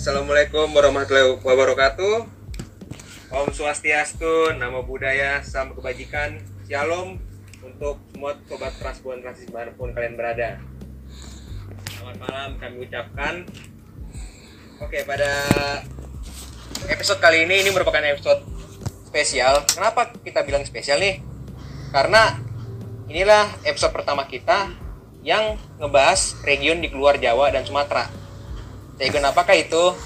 Assalamualaikum warahmatullahi wabarakatuh. Om Swastiastu, Namo Buddhaya, Salam Kebajikan, Shalom untuk semua sobat transbuan transis pun kalian berada. Selamat malam kami ucapkan. Oke, pada episode kali ini ini merupakan episode spesial. Kenapa kita bilang spesial nih? Karena inilah episode pertama kita yang ngebahas region di luar Jawa dan Sumatera. Region apakah itu?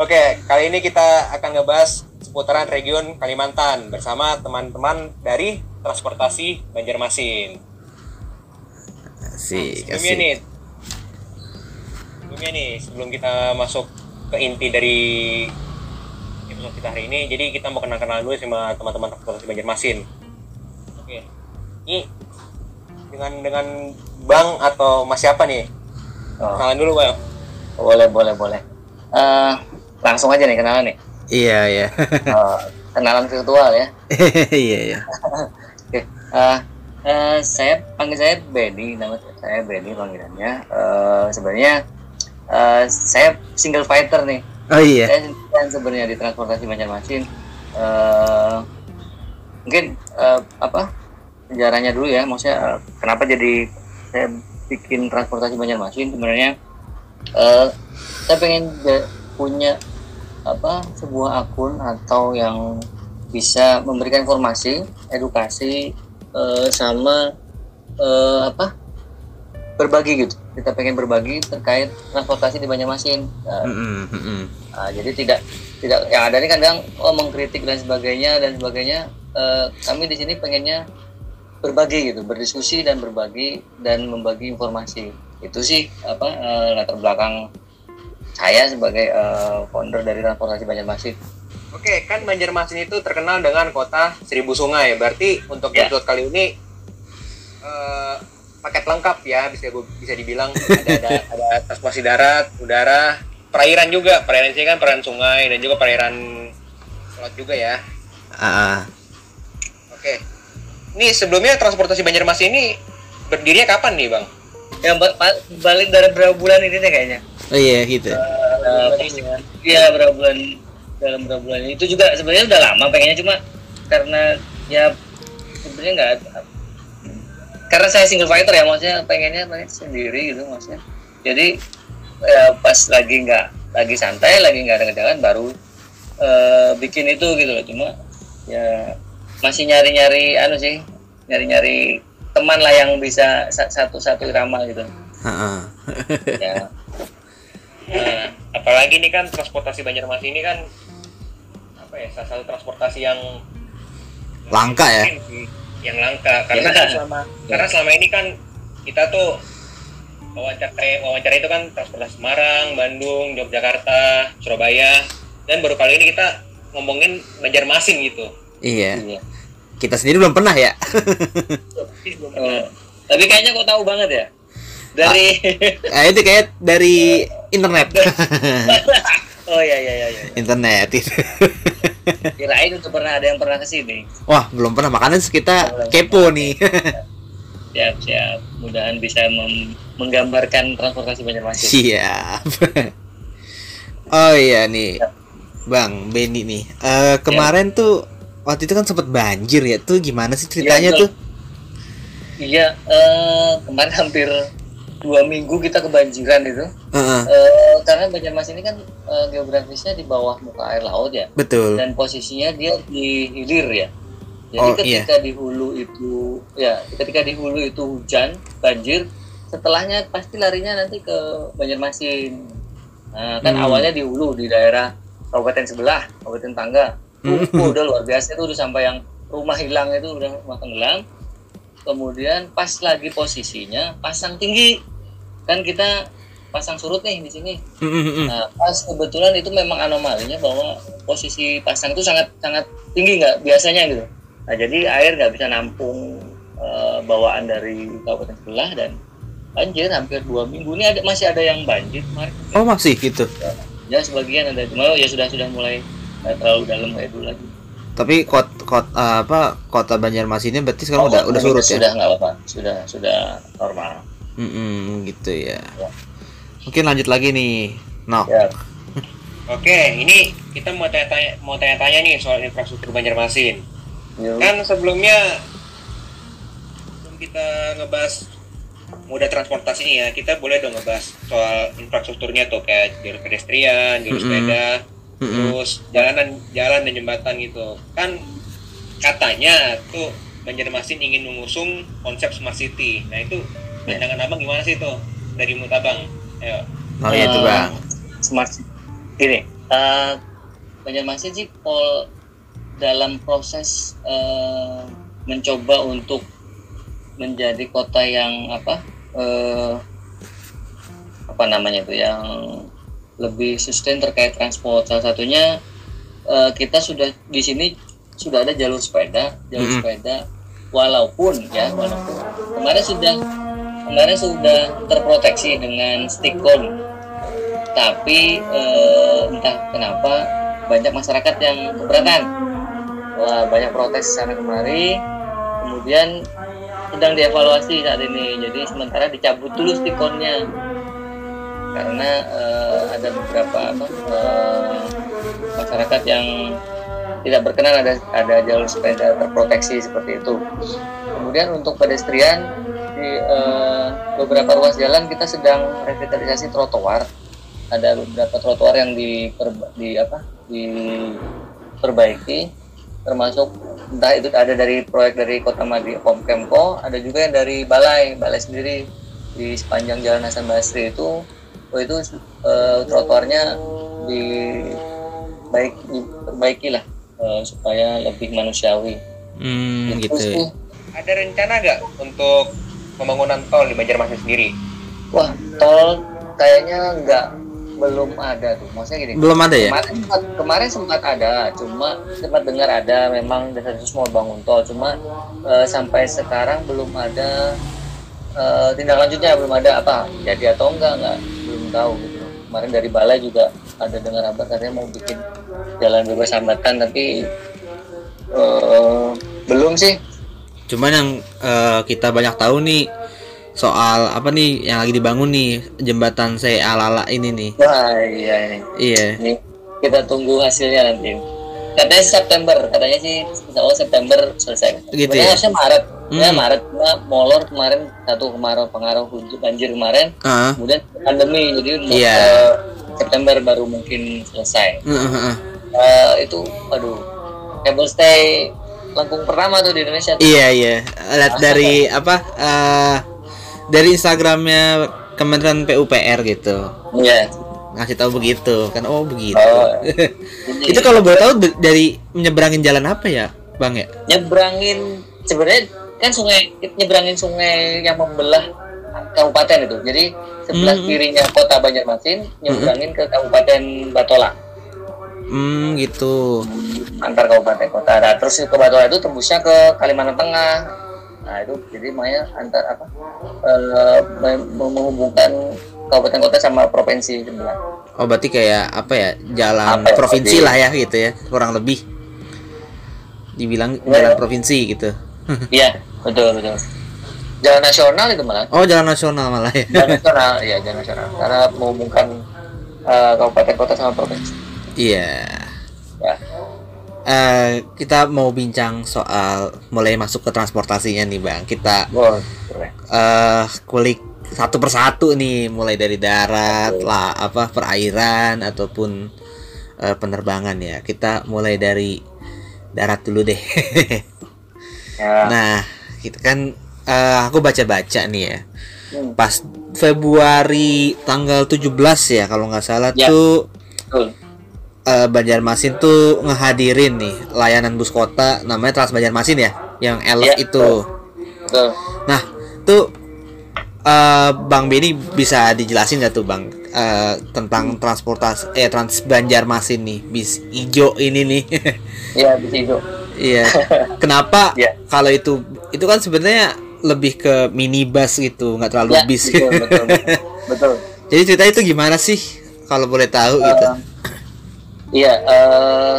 Oke, kali ini kita akan ngebahas seputaran region Kalimantan bersama teman-teman dari transportasi Banjarmasin. Asik, Sebelumnya nih, sebelumnya nih, sebelum kita masuk ke inti dari episode kita hari ini, jadi kita mau kenal-kenalan dulu sama teman-teman transportasi Banjarmasin. Oke, ini dengan dengan Bang atau Mas siapa nih? Oh, Kenalan dulu Bang. boleh, boleh, boleh. Eh, langsung aja nih kenalan nih. Iya, iya. Eh, kenalan virtual ya. Iya, iya. Oke. eh, eh, saya panggil saya Benny, nama saya Benny panggilannya. Eh, sebenarnya eh, saya single fighter nih. Oh iya. Saya sebenarnya di transportasi Banjarmasin. Eh, mungkin eh, apa sejarahnya dulu ya, maksudnya eh, kenapa jadi saya bikin transportasi Banjarmasin sebenarnya eh, saya pengen punya apa sebuah akun atau yang bisa memberikan informasi, edukasi eh, sama eh, apa berbagi gitu. Kita pengen berbagi terkait transportasi di Banjarmasin. Nah, Mm-mm, mm-mm. Nah, jadi tidak tidak yang ada ini kadang oh mengkritik dan sebagainya dan sebagainya. Eh, kami di sini pengennya berbagi gitu, berdiskusi dan berbagi dan membagi informasi. Itu sih apa eh, latar belakang saya sebagai eh, founder dari transportasi Banjarmasin. Oke, kan Banjarmasin itu terkenal dengan kota seribu sungai. Berarti untuk Ya. episode kali ini eh, paket lengkap ya, bisa gua- bisa dibilang ada ada ada transportasi darat, udara, perairan juga. Perairan sini kan perairan sungai dan juga perairan laut juga ya. Ah, ah. Oke. Ini sebelumnya transportasi Banjarmasin ini berdirinya kapan nih, Bang? Yang ba- balik dari berapa bulan ini deh kayaknya. Oh iya, gitu. Eh, Iya berapa bulan dalam berapa bulan itu juga sebenarnya udah lama pengennya cuma karena ya sebenarnya nggak karena saya single fighter ya maksudnya pengennya pengen sendiri gitu maksudnya jadi ya pas lagi nggak lagi santai lagi nggak ada kerjaan baru eh, bikin itu gitu loh cuma ya masih nyari nyari anu sih nyari nyari teman lah yang bisa sa- satu satu irama gitu ya Nah, apalagi ini kan transportasi Banjarmasin ini kan apa ya salah satu transportasi yang Langka ya? yang langka karena Ya. kan selama karena selama ini kan kita tuh wawancara wawancara itu kan transportasi Semarang, Bandung, Yogyakarta, Surabaya dan baru kali ini kita ngomongin Banjarmasin gitu. Iya. iya. Kita sendiri belum pernah ya. Oh, tapi kayaknya kok tahu banget ya dari Ah, itu kayak dari internet. oh iya iya iya iya. internet itu. kirain udah pernah ada yang pernah ke sini Wah, belum pernah makanya kita kepo nih. siap siap mudahan bisa menggambarkan transportasi Banjarmasin Siap. oh iya nih. Bang, Benny nih. Eh kemarin tuh waktu itu kan sempet banjir ya. Tuh gimana sih ceritanya Iya, tuh? iya eh, kemarin hampir dua minggu kita kebanjiran itu Heeh, Eh, karena Banjarmasin ini kan eh, geografisnya di bawah muka air laut ya betul. dan posisinya dia di hilir ya. Jadi Oh, ketika di hulu itu ya ketika di hulu itu hujan banjir, setelahnya pasti larinya nanti ke Banjarmasin. Nah, kan Hmm. awalnya di hulu di daerah kabupaten sebelah, kabupaten Tangga. Hmm. Udah luar biasa itu udah sampai yang rumah hilang itu udah rumah tenggelam. Kemudian pas lagi posisinya pasang tinggi. Kan kita pasang surut nih di sini. Mm, mm, mm. Nah, pas kebetulan itu memang anomalinya bahwa posisi pasang itu sangat sangat tinggi nggak biasanya gitu. Nah, jadi air nggak bisa nampung eh, bawaan dari kabupaten sebelah dan banjir hampir dua minggu ini ada masih ada yang banjir kemarin. Oh, masih gitu. Ya sebagian ada cuma ya sudah sudah mulai nggak terlalu dalam kayak dulu lagi. Tapi kot, kot apa kota Banjarmasin ini berarti sekarang Oh, udah udah surut ya? Sudah nggak apa-apa, sudah sudah normal. Mm-mm, gitu ya. Mungkin lanjut lagi nih. Nok. Ya. Oke, ini kita mau tanya-tanya mau tanya-tanya nih soal infrastruktur Banjarmasin. Yuk. Kan sebelumnya sebelum kita ngebahas moda transportasi ini ya, kita boleh dong ngebahas soal infrastrukturnya tuh kayak jalur pedestrian, jalur Mm-mm. sepeda, Mm-mm. terus jalanan jalan dan jembatan gitu. Kan katanya tuh Banjarmasin ingin mengusung konsep smart city. Nah itu pandangan abang gimana sih tuh dari menurut abang? Ayo. Oh iya tuh Eh, bang. smart city. Gini, eh Banjarmasin sih pol dalam proses eh, mencoba untuk menjadi kota yang apa eh, apa namanya itu yang lebih sustain terkait transport. Salah satunya eh, kita sudah di sini sudah ada jalur sepeda jalur Mm-mm. sepeda walaupun ya walaupun. Kemarin sudah kemarin sudah terproteksi dengan stickon tapi eh, entah kenapa banyak masyarakat yang keberatan. Wah banyak protes sana kemari. Kemudian sedang dievaluasi saat ini. Jadi sementara dicabut dulu stikonnya karena eh, ada beberapa apa, eh, masyarakat yang tidak berkenan ada ada jalur sepeda terproteksi seperti itu. Kemudian untuk pedestrian di eh, beberapa ruas jalan kita sedang revitalisasi trotoar. Ada beberapa trotoar yang di di apa diperbaiki termasuk entah itu ada dari proyek dari Kota Madi Pomkemko ada juga yang dari balai. Balai sendiri di sepanjang Jalan Hasan Basri itu oh itu eh, trotoarnya di baik diperbaiki lah eh, supaya lebih manusiawi Hmm, Itu gitu. sih. Ada rencana nggak untuk pembangunan tol di Banjarmasin sendiri? wah tol kayaknya nggak belum ada tuh maksudnya gini Belum ada ya? Kemarin sempat, kemarin sempat ada, cuma sempat dengar ada memang desa desus mau bangun tol, cuma eh, sampai sekarang belum ada eh, tindak lanjutnya, belum ada apa jadi atau enggak enggak belum tahu gitu. Kemarin dari balai juga ada dengar kabar katanya mau bikin jalan bebas hambatan, tapi eh, belum sih. Cuman yang eh, kita banyak tahu nih soal apa nih yang lagi dibangun nih jembatan Se Alala ini nih. Wah iya ini, Iya. ini kita tunggu hasilnya nanti. Katanya September, katanya sih insya Allah September selesai. Gitu Sebenarnya ya? harusnya Maret. Ya Hmm. Maret cuma molor kemarin satu kemarau pengaruh hujan banjir kemarin, Ah. kemudian pandemi jadi untuk Iya. September baru mungkin selesai. Heeh, heeh. Eh, itu, aduh, cable stay lengkung pertama tuh di Indonesia. Tuh. Iya iya. Lihat dari apa? eh dari Instagramnya Kementerian PUPR gitu. Iya. Ngasih tahu begitu kan? Oh begitu. Oh, Itu kalau boleh tahu dari menyeberangin jalan apa ya, Bang ya? nyebrangin sebenarnya kan sungai nyebrangin sungai yang membelah kabupaten itu. Jadi sebelah Hmm. kirinya kota Banjarmasin nyebrangin ke Kabupaten Batola. Hmm gitu. antar kabupaten kota. Nah, terus ke Batola itu tembusnya ke Kalimantan Tengah. Nah itu jadi makanya antar apa me- menghubungkan kabupaten kota sama provinsi sebelah. Oh berarti kayak apa ya jalan Apa ya, provinsi lah ya gitu ya kurang lebih dibilang Iya. jalan provinsi gitu. Iya betul betul. Jalan nasional itu malah. Oh jalan nasional malah ya. Jalan nasional, iya jalan nasional. Karena menghubungkan eh, kabupaten kota sama provinsi. Iya. Ya. Eh, kita mau bincang soal mulai masuk ke transportasinya nih bang. Kita keren. eh kulik satu persatu nih mulai dari darat lah apa perairan ataupun eh, penerbangan ya. Kita mulai dari darat dulu deh. Ya. nah kita kan eh, aku baca-baca nih ya. Hmm, Pas Februari tanggal 17 ya kalau nggak salah Ya. tuh betul. eh, Banjarmasin tuh ngehadirin nih layanan bus kota namanya Trans Banjarmasin ya, yang elf Ya, itu. Betul. Nah, tuh eh, Bang Beni bisa dijelasin nggak tuh Bang eh, tentang transportasi eh Trans Banjarmasin nih bis ijo ini nih. Iya di situ. Iya. Kenapa Ya. kalau itu itu kan sebenarnya lebih ke minibus gitu, nggak terlalu Ya, bis. betul, betul, betul. betul. Jadi cerita itu gimana sih kalau boleh tahu gitu? Eh, Iya, eh,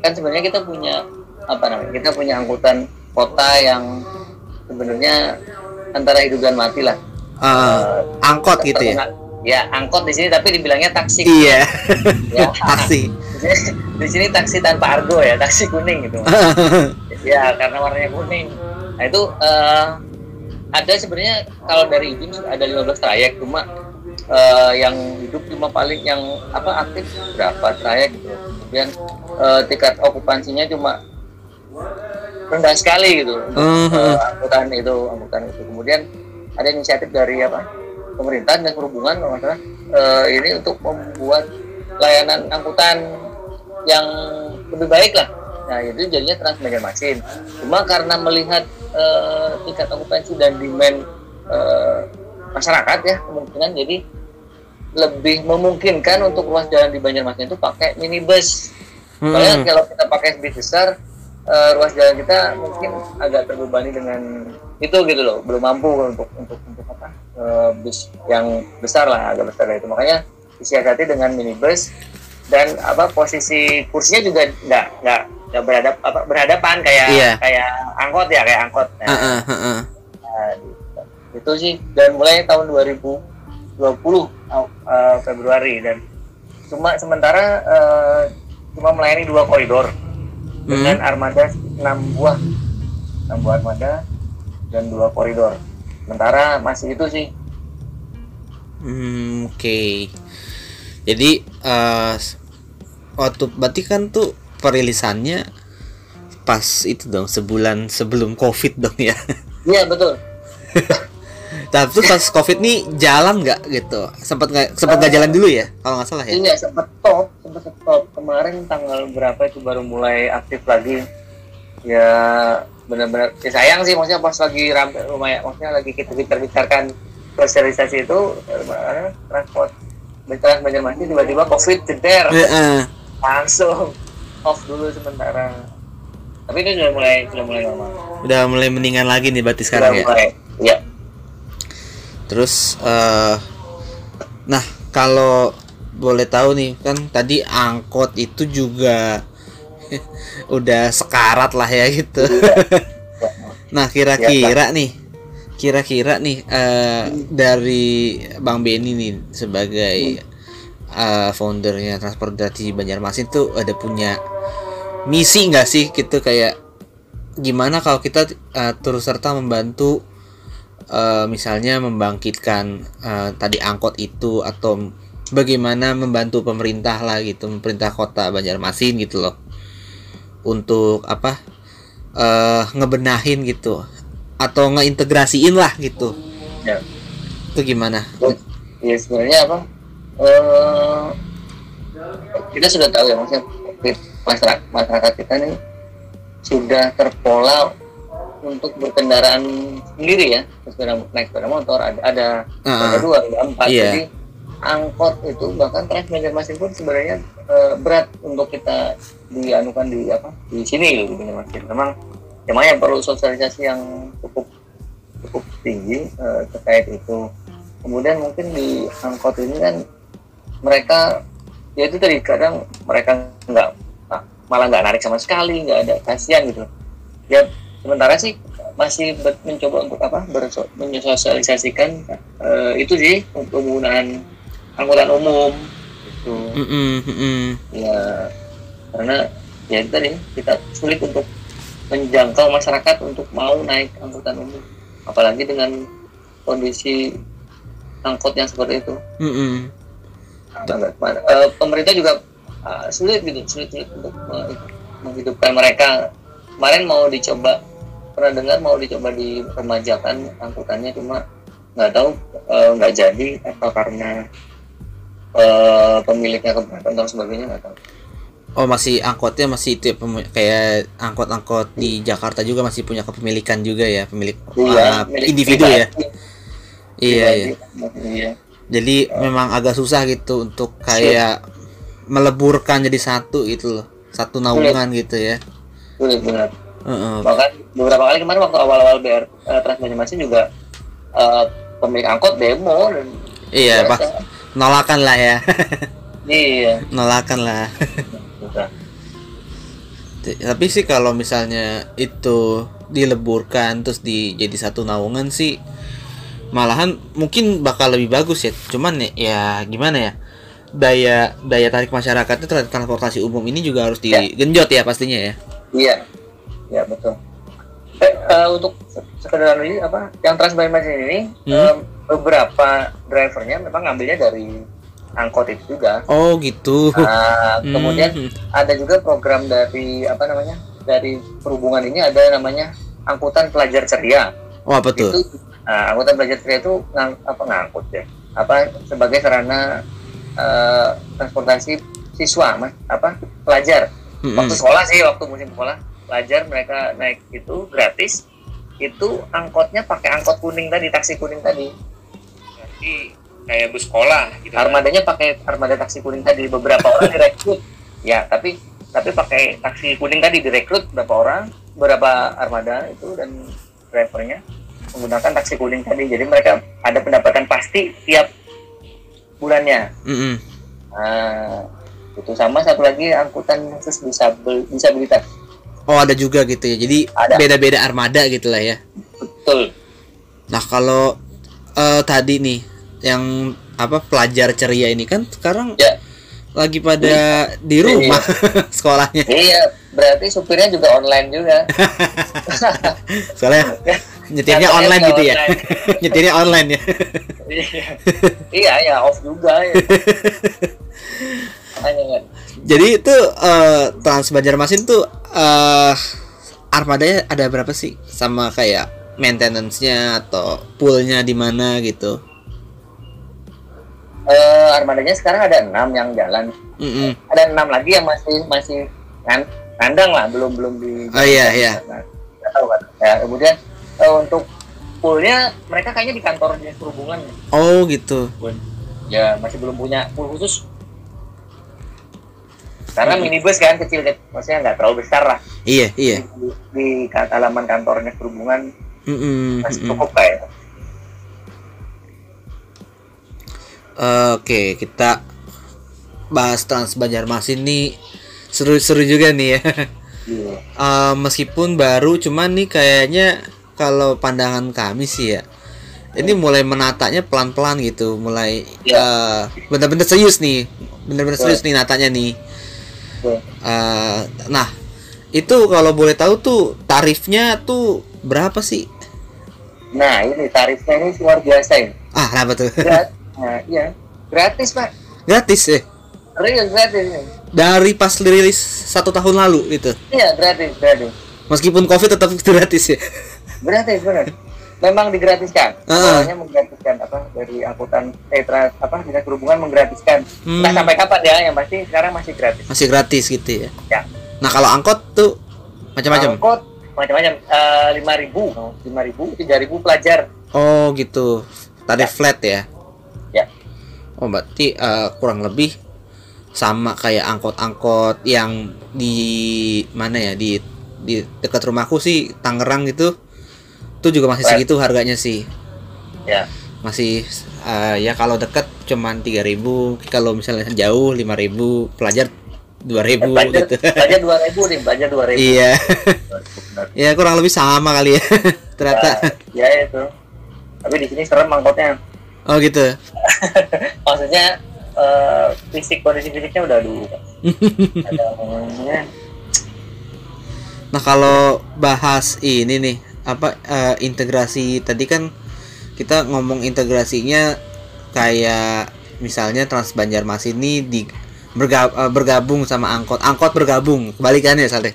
kan sebenarnya kita punya apa namanya? Kita punya angkutan kota yang sebenarnya antara hidup dan mati lah. Eh, angkot gitu ya. Ya angkot di sini tapi dibilangnya taksi. Iya. Ya. Taksi. di sini taksi tanpa argo ya, taksi kuning gitu. ya karena warnanya kuning. Nah itu eh, ada sebenarnya kalau dari izin ada 15 trayek cuma eh, yang hidup cuma paling yang apa aktif berapa trayek gitu. Kemudian eh, tingkat okupansinya cuma rendah sekali gitu untuk Mhm. eh, angkutan itu angkutan itu. Kemudian ada inisiatif dari apa pemerintah dan perhubungan kalau eh, ini untuk membuat layanan angkutan yang lebih baik lah. Nah itu jadinya Trans Banjarmasin. Cuma karena melihat eh, tingkat okupansi dan demand eh, masyarakat ya kemungkinan jadi lebih memungkinkan untuk ruas jalan di Banjarmasin itu pakai minibus. Soalnya Hmm. kalau kita pakai bis besar eh, ruas jalan kita mungkin agak terbebani dengan itu gitu loh belum mampu untuk untuk untuk apa eh, bis yang besar lah agak besar dari itu makanya disiasati dengan minibus dan apa posisi kursinya juga nggak nggak nggak beradap apa berhadapan kayak Iya. kayak angkot ya kayak angkot nah, Heeh, heeh. nah, gitu. itu sih dan mulai tahun 2020 uh, Februari dan cuma sementara eh, cuma melayani dua koridor dengan armada 6 buah 6 buah armada dan dua koridor sementara masih itu sih Hmm, Oke. Jadi eh waktu berarti kan tuh perilisannya pas itu dong sebulan sebelum covid dong ya. iya betul Tapi pas covid nih jalan nggak gitu? Sempat nggak sempat nggak jalan dulu ya? Kalau nggak salah ya? iya sempat top sempat stop kemarin tanggal berapa itu baru mulai aktif lagi ya benar-benar ya sayang sih maksudnya pas lagi ramai lumayan maksudnya lagi kita bicar-bicarkan sosialisasi itu eh, transport Trans Banjarmasin tiba-tiba covid jeder Heeh. langsung off dulu sementara tapi ini sudah mulai sudah mulai normal Udah mulai mendingan lagi nih berarti sudah sekarang ya. mulai ya Terus eh nah kalau boleh tahu nih kan tadi angkot itu juga udah sekarat lah ya gitu. nah kira-kira nih, kira-kira nih eh, dari Bang Benny nih sebagai eh, foundernya transportasi Banjarmasin tuh ada punya misi nggak sih? Gitu kayak gimana kalau kita eh, turut serta membantu eh, misalnya membangkitkan eh, tadi angkot itu atau bagaimana membantu pemerintah lah gitu pemerintah kota Banjarmasin gitu loh. Untuk apa? Eh ngebenahin gitu atau ngeintegrasiin lah gitu. Ya. Itu gimana? Ya sebenarnya apa eh kita sudah tahu ya maksudnya masyarakat masyarakat kita nih sudah terpola untuk berkendaraan sendiri ya. Sepeda naik sepeda motor ada ada ada dua ada empat. Iya. jadi angkot itu bahkan trans Banjarmasin pun sebenarnya eh, berat untuk kita dianukan di apa di sini gitu di Banjarmasin memang emangnya perlu sosialisasi yang cukup cukup tinggi eh, terkait itu. Kemudian mungkin di angkot ini kan mereka ya itu tadi kadang mereka nggak ah, malah nggak narik sama sekali nggak ada kasihan gitu. Ya sementara sih masih ber- mencoba untuk apa berso- menyosialisasikan eh, itu sih untuk penggunaan angkutan umum itu Mm-mm, mm-mm. ya karena ya itu tadi kita sulit untuk menjangkau masyarakat untuk mau naik angkutan umum. Apalagi dengan kondisi angkot yang seperti itu. Ke mana. Eh, pemerintah juga ah, sulit gitu sulit, sulit untuk menghidupkan mereka. Kemarin mau dicoba pernah dengar mau dicoba diremajakan angkutannya cuma nggak tahu eh, nggak jadi atau karena eh, pemiliknya keberatan dan sebagainya nggak tahu Oh masih angkotnya masih itu ya kayak angkot-angkot di Jakarta juga masih punya kepemilikan juga ya pemilik ah, milik individu ya. Iya iya. iya. Jadi memang agak susah gitu untuk kayak meleburkan jadi satu gitu loh satu naungan gitu ya. Sulit benar. Heeh. bahkan beberapa kali kemarin waktu awal-awal BR eh, Trans Banjarmasin juga eh, pemilik angkot demo dan iya pak nolakan lah ya. Iya. Nolakan lah tapi sih kalau misalnya itu dileburkan terus di jadi satu naungan sih malahan mungkin bakal lebih bagus ya cuman ya, ya gimana ya daya daya tarik masyarakatnya terhadap transportasi umum ini juga harus Ya. digenjot ya pastinya ya Iya, iya betul. Eh, eh, untuk se- sekedar ini apa yang transformasi ini Hmm. em, beberapa drivernya memang ngambilnya dari angkot itu juga. oh gitu Nah, Hmm. kemudian ada juga program dari apa namanya dari perhubungan ini ada namanya angkutan pelajar ceria. oh apa tuh Itu nah, angkutan pelajar ceria itu ngang, apa ngangkut ya? Apa sebagai sarana eh, transportasi siswa, mas? Apa pelajar? Mm-mm. waktu sekolah sih waktu musim sekolah pelajar mereka naik itu gratis itu angkotnya pakai angkot kuning tadi taksi kuning tadi Berarti kayak bus sekolah gitu. kan. armadanya pakai armada taksi kuning tadi beberapa orang direkrut ya tapi tapi pakai taksi kuning tadi direkrut berapa orang beberapa armada itu dan drivernya menggunakan taksi kuning tadi jadi mereka ada pendapatan pasti tiap bulannya Mm-mm. nah, itu sama satu lagi angkutan khusus disabel disabilitas oh ada juga gitu ya jadi Ada. beda-beda armada gitu lah ya betul nah kalau eh, tadi nih yang apa pelajar ceria ini kan sekarang ya lagi pada di rumah sekolahnya Iya, berarti supirnya juga online juga. soalnya nyetirnya Katanya online gitu ya online. nyetirnya online ya Iya. iya, ya off juga ya. Kan. jadi itu eh, Trans Banjarmasin tuh eh armadanya ada berapa sih sama kayak maintenance-nya atau poolnya di mana gitu Eh, armadanya sekarang ada enam yang jalan. Mm-mm. Ada enam lagi yang masih masih ngan, ngandang lah, belum belum di. Oh, iya, iya. Nah, tahu kan. Ya, kemudian eh, untuk poolnya mereka kayaknya di kantor dinas perhubungan. oh gitu Ya masih belum punya pool khusus. Karena minibus kan kecil, maksudnya nggak terlalu besar lah. iya iya di, di ka- halaman kantor dinas perhubungan Mm-mm, masih mm-mm. cukup kayak Oke, kita bahas Trans Banjarmasin nih seru-seru juga nih ya. Iya. Eh, meskipun baru, cuman nih kayaknya kalau pandangan kami sih ya, ini mulai menatanya pelan-pelan gitu, mulai Ya. eh, bener-bener serius nih, bener-bener serius nih natanya nih. Betul. Eh, nah, itu kalau boleh tahu tuh tarifnya tuh berapa sih? Nah ini tarifnya ini luar biasa ini. Ah, kenapa tuh? nah, iya gratis pak. Gratis ya? Real gratis ini. Dari pas rilis satu tahun lalu gitu. Iya gratis gratis. Meskipun covid tetap gratis ya. Gratis benar. Memang digratiskan. Ah. Awalnya menggratiskan apa dari angkutan eh tra- apa dinas perhubungan menggratiskan. Hmm. Entah sampai kapan ya yang pasti sekarang masih gratis. Masih gratis gitu ya. Ya. Nah kalau angkot tuh macam-macam. Angkot macam-macam lima ribu, lima ribu, tiga ribu pelajar. Oh gitu. Tarif flat ya. Ya. Oh berarti eh, kurang lebih sama kayak angkot-angkot yang di mana ya di di dekat rumahku sih Tangerang gitu. Itu juga masih segitu harganya sih. Ya. Masih eh, ya kalau dekat cuman 3000, kalau misalnya jauh 5000, pelajar 2000 Pelajar, gitu. pelajar dua ribu nih, pelajar dua ribu. Iya. ya kurang lebih sama kali ya. Ternyata. ya itu tapi di sini serem angkotnya Oh gitu. maksudnya eh, fisik kondisi fisiknya udah dulu Nah kalau bahas ini nih apa eh, integrasi tadi kan kita ngomong integrasinya kayak misalnya Trans Banjarmasin ini di eh, bergabung sama angkot angkot bergabung kebalikannya Saleh.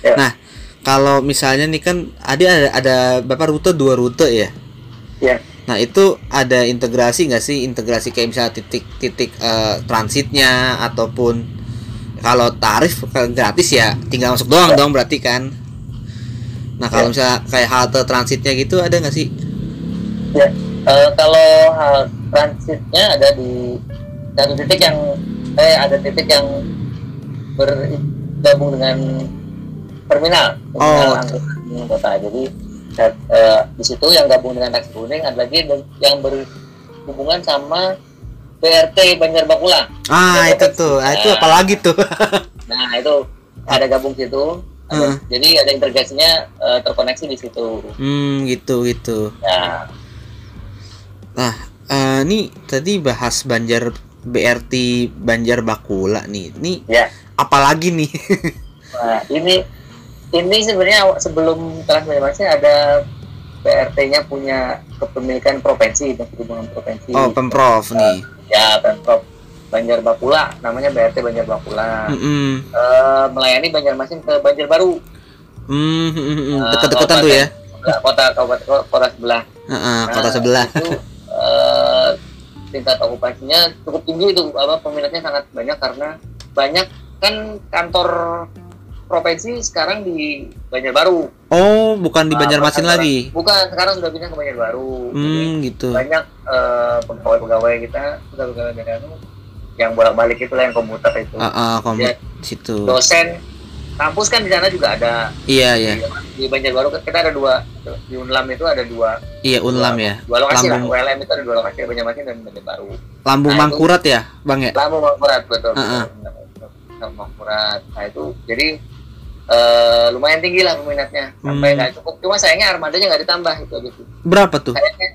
Ya. Nah kalau misalnya nih kan ada ada, ada berapa rute dua rute ya. ya Nah itu ada integrasi nggak sih integrasi kayak misalnya titik-titik eh, transitnya ataupun kalau tarif kalau gratis ya tinggal masuk doang dong berarti kan. Nah kalau Ya. misalnya kayak halte transitnya gitu ada nggak sih? ya Eh, kalau hal transitnya ada di satu titik yang eh ada titik yang bergabung dengan terminal terminal Oh. angkutan kota jadi dat- eh, di situ yang gabung dengan taksi kuning ada lagi yang- berhubungan sama BRT Banjar Bakula Ah Ya, itu tuh, ah, itu Nah. apalagi tuh? Nah itu ada gabung situ. Ada- Hmm. Jadi ada integrasinya eh, terkoneksi di situ. hmm gitu gitu. Nah Nah, eh, ini tadi bahas Banjar BRT Banjar Bakula nih. Ini Ya. apalagi nih? Nah, ini ini sebenarnya sebelum Trans Banjarmasin ada PRT-nya punya kepemilikan provinsi, dan hubungan provinsi. oh, Pemprov nih. Ya, Pemprov Banjar Bakula, namanya BRT Banjar Bakula. Mm-mm. Eh, melayani Banjarmasin ke Banjarbaru. Hmm, hmm, hmm, hmm. Eh, Deket-deketan tuh ya. Sebelah Kota kabupaten kota sebelah. Heeh, kota Nah, sebelah. Itu eh, tingkat okupasinya cukup tinggi itu apa peminatnya sangat banyak karena banyak kan kantor provinsi sekarang di Banjarbaru. Oh, bukan di Nah, Banjarmasin kantor- lagi. Bukan, sekarang sudah pindah ke Banjarbaru. Jadi Hmm, gitu. banyak eh, pegawai-pegawai kita, pegawai-pegawai itu yang bolak-balik itu lah yang komputer itu. Ah, ah, kamu Ya. situ. Dosen kampus kan di sana juga ada. Iya, iya. Di, di Banjarbaru kita ada dua di Unlam itu ada dua Iya, Unlam ya. dua lokasi Lambung. lah. ULM itu ada dua lokasi Banjarmasin dan Banjarbaru. Lambung Nah, itu- Mangkurat ya, Bang ya? Lambung Mangkurat betul. Heeh. betul. Lambung Mangkurat. Nah itu jadi eh, lumayan tinggi lah peminatnya sampai Hmm. nggak cukup. Cuma sayangnya armadanya nggak ditambah itu gitu. Berapa tuh? Kayaknya,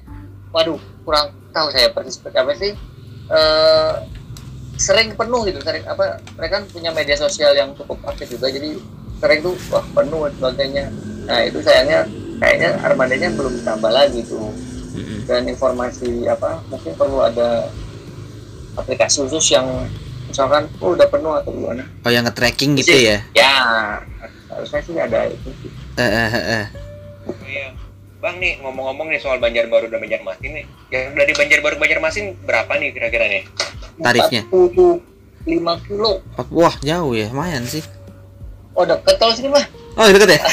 waduh kurang tahu saya persis seperti apa sih. Eh, sering penuh gitu, sering apa? Mereka kan punya media sosial yang cukup aktif juga, jadi sering tuh wah penuh dan sebagainya. Nah itu sayangnya kayaknya armadanya belum ditambah lagi tuh Mm-mm. dan informasi apa mungkin perlu ada aplikasi khusus yang misalkan oh udah penuh atau gimana Oh, yang nge-tracking gitu ya? ya harusnya sih ada itu sih. Eh, eh, eh, eh. Oh iya. Bang nih ngomong-ngomong nih soal Banjarbaru dan Banjarmasin nih. Yang dari Banjarbaru ke Banjarmasin berapa nih kira-kira nih? Tarifnya? 45 kilo Wah, jauh ya, lumayan sih. oh deket kalau sini mah Oh, deket ya?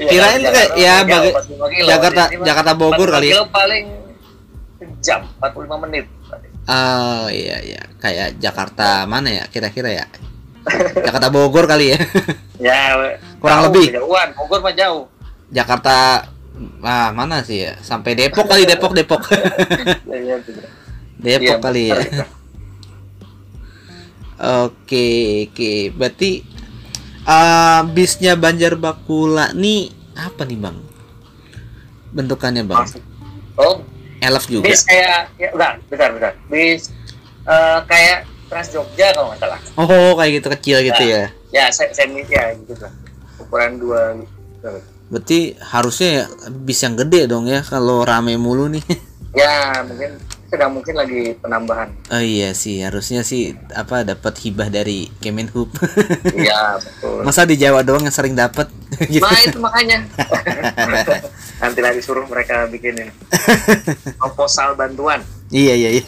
Iya, Kirain Jakarta kayak- ya, jauh, baga- 45 kilo. Jakarta Jakarta Bogor 45 kali ya. kilo paling jam 45 menit Oh, iya iya, kayak Jakarta mana ya kira-kira ya? Jakarta Bogor kali ya. ya Kurang jauh, lebih. jauhan Bogor mah jauh Jakarta ah mana sih ya? Sampai Depok kali Depok Depok. ya, ya, gitu. Depok Iya, kali ya. Oke, oke. Berarti eh bisnya Banjar Bakula nih apa nih, Bang? Bentukannya, Bang? Oh Elf juga. bis kayak ya udah bentar bentar bis eh, kayak Trans Jogja kalau nggak salah Oh, kayak gitu kecil gitu ya. ya se- semi ya gitu lah ukuran dua gitu. Berarti harusnya ya bis yang gede dong ya kalau rame mulu nih. ya mungkin sedang mungkin lagi penambahan Oh iya sih, harusnya sih apa dapat hibah dari Kemenhub. iya betul Masa di Jawa doang yang sering dapat gitu. nah itu makanya nanti lagi suruh mereka bikinin proposal bantuan Iya iya iya.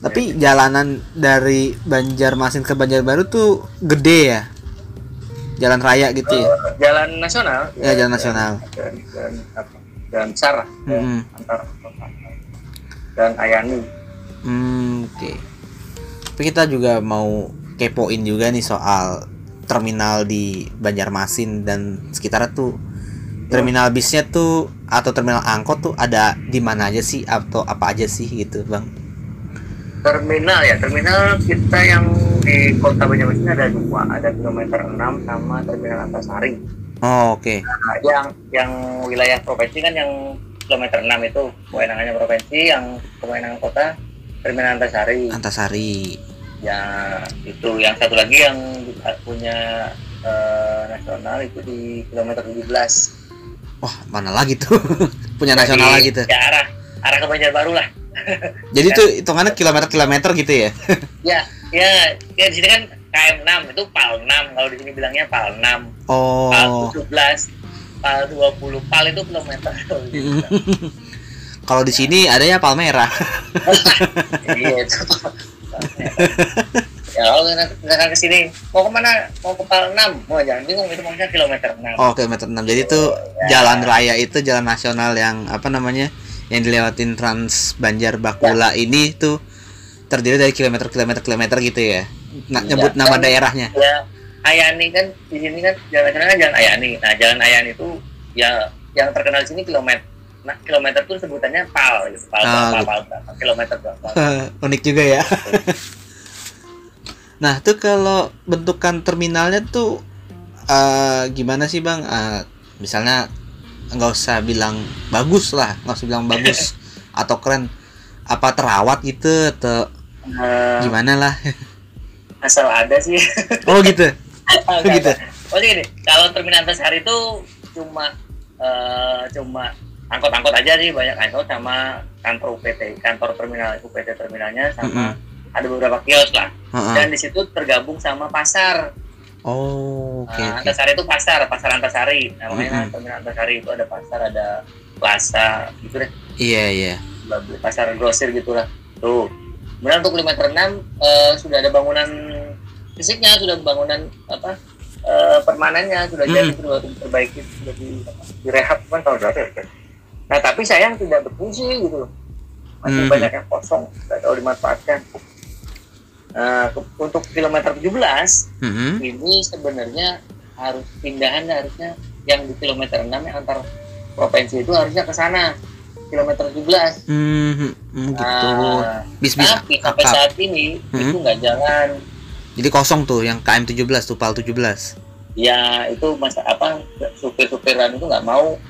Tapi jalanan dari Banjarmasin ke Banjarbaru tuh gede ya. Jalan raya gitu ya. Eh, jalan nasional Ya, jalan nasional. dan dan apa dan besar lah ya, Mm-mm. antar dan Ayani Hmm, oke. Tapi kita juga mau kepoin juga nih soal terminal di Banjarmasin dan sekitarnya tuh terminal bisnya tuh atau terminal angkot tuh ada di mana aja sih atau apa aja sih gitu, Bang? terminal ya terminal kita yang di kota Banjarmasin ada dua ada kilometer 6 sama terminal Antasari Oh, oke. nah, yang yang wilayah provinsi kan yang kilometer 6 itu kewenangannya provinsi yang kewenangan kota terminal Antasari Antasari. ya itu yang satu lagi yang punya eh, nasional itu di kilometer 17 Wah, mana lagi tuh? Punya nasional lagi tuh. ya arah arah ke Banjarbaru lah Jadi tuh hitungannya kilometer-kilometer gitu ya. ya ya ya di sini kan KM 6 itu PAL 6 kalau di sini bilangnya PAL 6 PAL Oh. 17 PAL 20 PAL itu kilometer Kalau di sini ada ya Palmera. iya itu ya kalau misalkan ke sini mau ke mana mau ke PAL 6 mau jangan bingung itu maksudnya kilometer 6 Oh, kilometer 6. Jadi tuh jalan raya itu jalan nasional yang apa namanya? Yang dilewatin Trans Banjar Bakula ini tuh terdiri dari kilometer-kilometer kilometer gitu ya. Nah, Iya. nyebut nama Dan- daerahnya. ya Ayani kan di sini kan jalan nasional kan jalan Ayani. Nah jalan Ayani itu ya yang terkenal di sini kilometer nah kilometer tuh sebutannya PAL gitu. PAL Ah, PAL, PAL, PAL, kilometer berapa Unik juga ya. nah, tuh kalau bentukan terminalnya tuh eh, gimana sih, Bang? Eh, misalnya nggak usah bilang bagus lah, nggak usah bilang bagus atau keren. Apa terawat gitu atau Eh, gimana lah? Asal ada sih. Oh gitu Enggak, gitu? Oh gini, kalau terminal Antasari itu cuma eh, cuma angkot-angkot aja sih banyak angkot sama kantor UPT, kantor terminal UPT terminalnya sama ada beberapa kios lah. Heeh. Dan di situ tergabung sama pasar. oh oke Nah, oke Antasari itu pasar, pasar Antasari. Namanya Mm-mm. terminal Antasari itu ada pasar, ada plaza gitu deh. iya iya pasar grosir gitulah tuh kemudian untuk kilometer 6 eh, sudah ada bangunan fisiknya sudah bangunan apa eh, permanennya sudah jadi Hmm. sudah diperbaiki sudah di direhab kan tahun berapa ya nah tapi sayang tidak berfungsi gitu loh masih Hmm. banyak yang kosong tidak tahu dimanfaatkan ke- untuk kilometer 17 Mhm. ini sebenarnya harus pindahan harusnya yang di kilometer 6 yang antar provinsi itu harusnya ke sana kilometer 17 Hmm, hmm, gitu Nah, bis bis tapi sampai saat ini Hmm. itu nggak jalan jadi kosong tuh yang KM 17 tuh PAL 17 ya itu masa apa supir-supiran itu nggak mau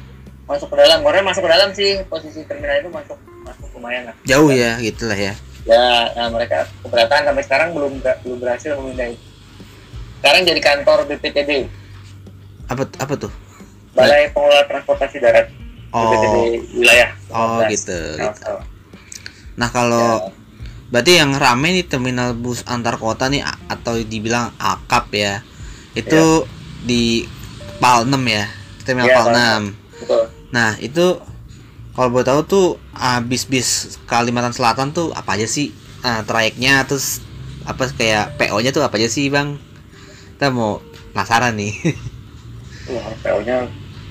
masuk ke dalam. Korea masuk ke dalam sih posisi terminal itu masuk masuk lumayan lah. Jauh ya gitulah ya. Ya nah, mereka keberatan sampai sekarang belum belum berhasil memindah itu sekarang jadi kantor BPTD apa apa tuh? Balai Pengelola Transportasi Darat. BPTD oh. wilayah. Oh 15. gitu, Nah, gitu. nah kalau berarti yang rame nih terminal bus antar kota nih atau dibilang akap ya. Itu di PAL 6 ya terminal Iya, PAL PAL 6 betul. Nah itu kalau boleh tahu tuh ah, bis-bis Kalimantan Selatan tuh apa aja sih? Ah, trayeknya terus apa kayak PO-nya tuh apa aja sih bang? Kita mau penasaran nih. Wah, PO-nya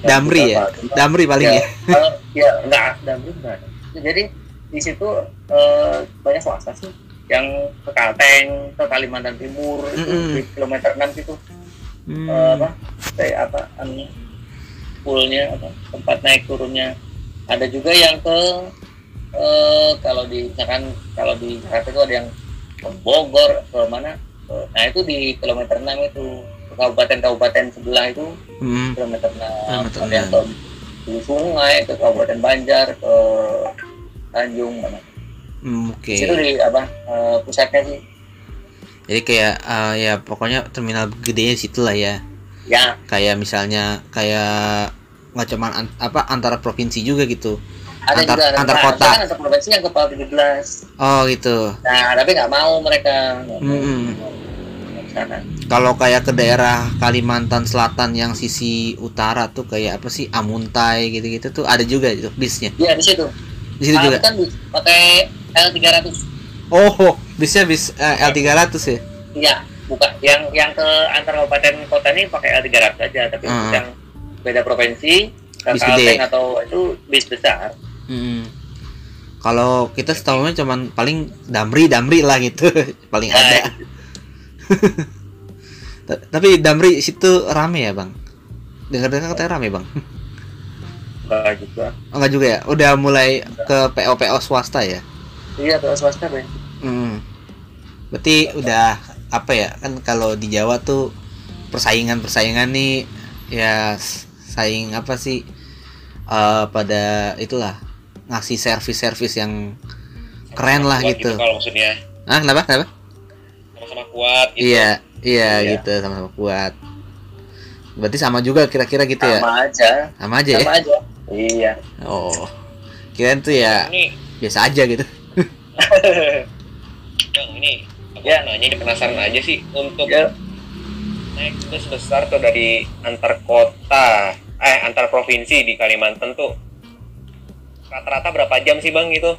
Damri ya? Damri paling ya, ya, eh, ya enggak Damri enggak. Jadi di situ eh, banyak swasta sih yang ke Kalteng, ke Kalimantan Timur itu Mm-mm. di kilometer 6 itu Hmm. eh, apa kayak apa anu poolnya apa tempat naik turunnya ada juga yang ke eh, kalau di misalkan kalau di Jakarta itu ada yang ke Bogor ke mana Ke- nah itu di kilometer 6 itu ke kabupaten-kabupaten sebelah itu Hmm. kilometer 6 Kilometer ada yang ke Sungai ke Kabupaten Banjar ke Tanjung mana? Hmm, oke. Itu di apa eh, pusatnya sih. Jadi kayak ah, ya pokoknya terminal gedenya situ lah ya. Ya. Kayak misalnya kayak nggak cuma an- apa antara provinsi juga gitu. Ada Antar- juga. ada antar nah, kota. kan antar provinsi yang kepala 17 oh gitu. Nah tapi nggak mau mereka. Ke sana kalau kayak ke daerah Kalimantan Selatan yang sisi utara tuh kayak apa sih? Amuntai gitu-gitu tuh ada juga itu bisnya? Iya di situ di situ Nah, juga. kan pakai L300 oh bisnya bis eh, L300 ya? Iya bukan yang yang ke antar kabupaten kota ini pakai L300 aja tapi Hmm. yang beda provinsi Bis gede. atau itu bis besar. Mm. kalau kita setahunya cuman paling Damri Damri lah gitu paling Nah, ada. Ta- tapi Damri situ rame ya bang? Dengar-dengar katanya rame bang enggak juga oh, enggak juga ya udah mulai ke PO PO swasta ya iya tuh swasta Ben Hmm. Berarti udah apa ya kan kalau di Jawa tuh persaingan-persaingan nih ya saing apa sih eh pada itulah ngasih servis-servis yang keren lah Kuat gitu. kalau maksudnya Ah kenapa? Kenapa? sama-sama kuat gitu Iya, iya Iya. gitu sama-sama kuat. Berarti sama juga kira-kira gitu ya? sama aja Sama aja ya? sama aja iya. Oh. Kirain tuh ya ini. biasa aja gitu. Bang, ini. Aku Ya. nanya ini penasaran aja sih untuk ya. naik bus besar tuh dari antar kota eh antar provinsi di Kalimantan tuh rata-rata berapa jam sih bang gitu?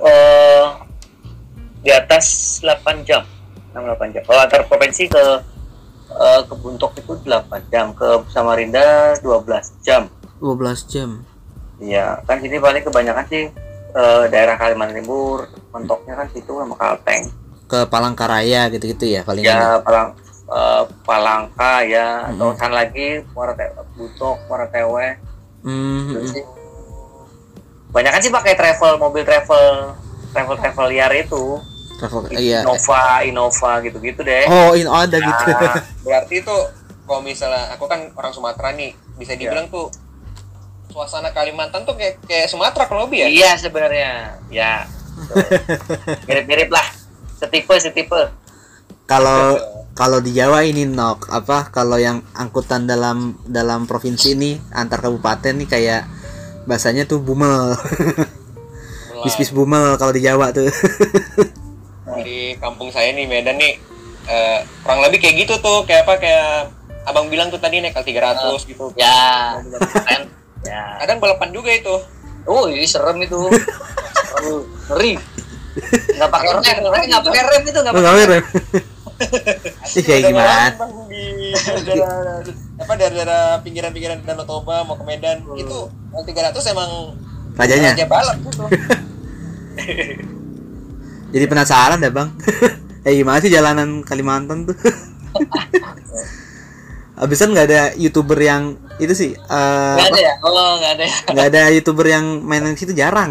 Eh di atas 8 jam. 6 8 jam. Kalau antar provinsi ke eh, ke Buntok itu 8 jam. Ke Samarinda 12 jam 12 jam. iya kan sini paling kebanyakan sih eh, daerah Kalimantan Timur mentoknya kan situ sama Kalteng Ke Palangkaraya gitu-gitu ya paling ya Palang eh, Palangka ya atau Mm-mm. kan lagi Muara Buntok Muara Tewe Hmm, gitu hmm. sih banyak kan sih pakai travel mobil travel travel travel liar itu Travel iya. Innova Innova gitu-gitu deh Oh, ini ada gitu. berarti tuh kalau misalnya aku kan orang Sumatera nih bisa dibilang tuh suasana Kalimantan tuh kayak kayak Sumatera kalau lebih ya. Iya sebenarnya. Ya. Mirip-mirip lah. Setipe setipe. Kalau kalau di Jawa ini nok apa kalau yang angkutan dalam dalam provinsi ini antar kabupaten nih kayak bahasanya tuh bumel. Bis-bis bumel kalau di Jawa tuh. Di kampung saya nih Medan nih eh, kurang lebih kayak gitu tuh kayak apa kayak abang bilang tuh tadi naik L300 gitu. Ya. Ya. Kadang balapan juga itu. Oh, ini serem itu. Aduh, ngeri. Nggak pakai rem, nggak pakai rem itu nggak pakai rem. Ih, kayak gimana? di daerah apa daerah pinggiran-pinggiran Danau Toba mau ke Medan itu L300 emang Rajanya. raja balap gitu. Jadi penasaran dah bang. eh gimana sih jalanan Kalimantan tuh? Abisan nggak ada youtuber yang itu sih eh, Nggak ada ya? Oh, nggak ada. ya? nggak ada youtuber yang main di situ jarang.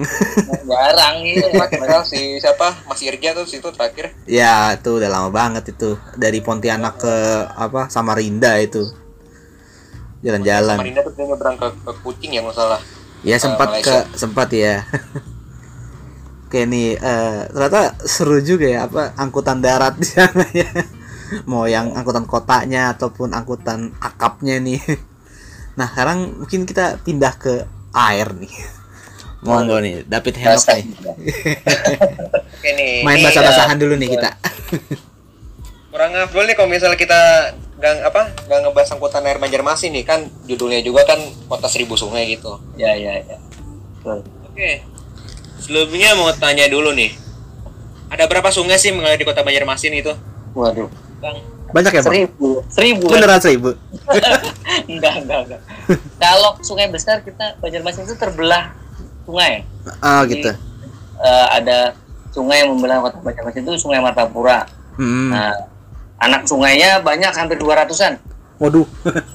Jarang gitu. Padahal si siapa Mas Irja tuh situ terakhir ya itu udah lama banget itu dari Pontianak ke apa Samarinda itu jalan-jalan. Samarinda tuh dia nyebrang ke, ke Kucing ya nggak salah. Ya sempat ke Malaysia. sempat ya. Kayak nih eh, ternyata seru juga ya apa angkutan darat di sana ya. Mau yang angkutan kotanya ataupun angkutan akapnya nih. Nah sekarang mungkin kita pindah ke air nih. Monggo nih David Henok nih. Oke nih. Main ini bahasa-basahan dulu nih kita. kurang afdol nih kalau misalnya kita gang apa nggak ngebahas angkutan air Banjarmasin nih kan judulnya juga kan kota seribu sungai gitu. Ya, ya, ya. Oke. Sebelumnya mau tanya dulu nih. Ada berapa sungai sih mengalir di kota Banjarmasin itu? Waduh. Bang. Banyak ya bang? Seribu. Seribu. kan? Beneran seribu. enggak, enggak, enggak. Kalau sungai besar kita Banjarmasin itu terbelah sungai. Ah gitu. Eh, ada sungai yang membelah kota Banjarmasin itu Sungai Martapura. Hmm. Nah, anak sungainya banyak hampir 200-an. Waduh.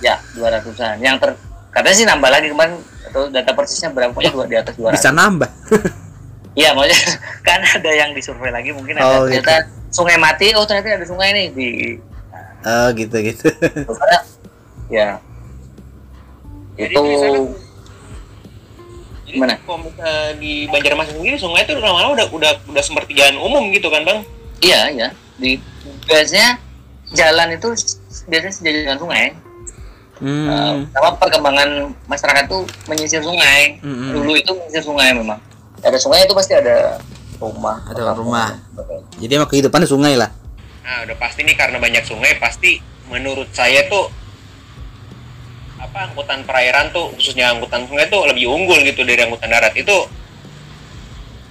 Ya, 200-an. Yang ter katanya sih nambah lagi kemarin atau data persisnya berapa pokoknya dua di atas 200. Bisa nambah. Iya, maksudnya kan ada yang disurvei lagi mungkin Oh, ada ternyata sungai mati, oh ternyata ada sungai nih di Oh gitu gitu. Karena, ya. Jadi Itu Gimana? Kalau misalnya di Banjarmasin sendiri sungai itu lama-lama udah udah udah sepertigaan umum gitu kan bang? iya, iya. Di biasanya jalan itu biasanya sejajar dengan sungai. Hmm. sama perkembangan masyarakat tuh menyisir sungai. Hmm. Dulu itu menyisir sungai memang. Ada sungai itu pasti ada rumah. Ada rumah. Jadi emang kehidupannya sungai lah. Nah udah pasti nih karena banyak sungai pasti menurut saya tuh apa angkutan perairan tuh khususnya angkutan sungai tuh lebih unggul gitu dari angkutan darat itu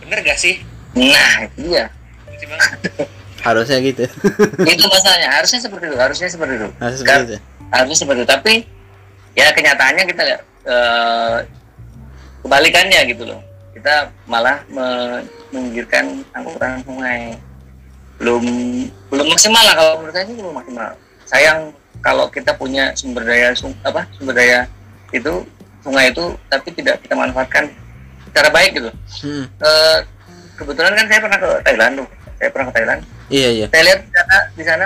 bener gak sih? Nah, Bang? Harusnya gitu. itu masalahnya. Harusnya seperti itu. Harusnya seperti itu. Harusnya seperti itu. harusnya seperti itu tapi ya kenyataannya kita lihat eh, kebalikannya gitu loh kita malah me- menggigirkan angkutan sungai belum belum maksimal lah kalau menurut saya sih belum maksimal sayang kalau kita punya sumber daya sung, apa sumber daya itu sungai itu tapi tidak kita manfaatkan secara baik gitu Hmm. Eh, kebetulan kan saya pernah ke Thailand tuh saya pernah ke Thailand Iya iya. saya lihat di sana, di sana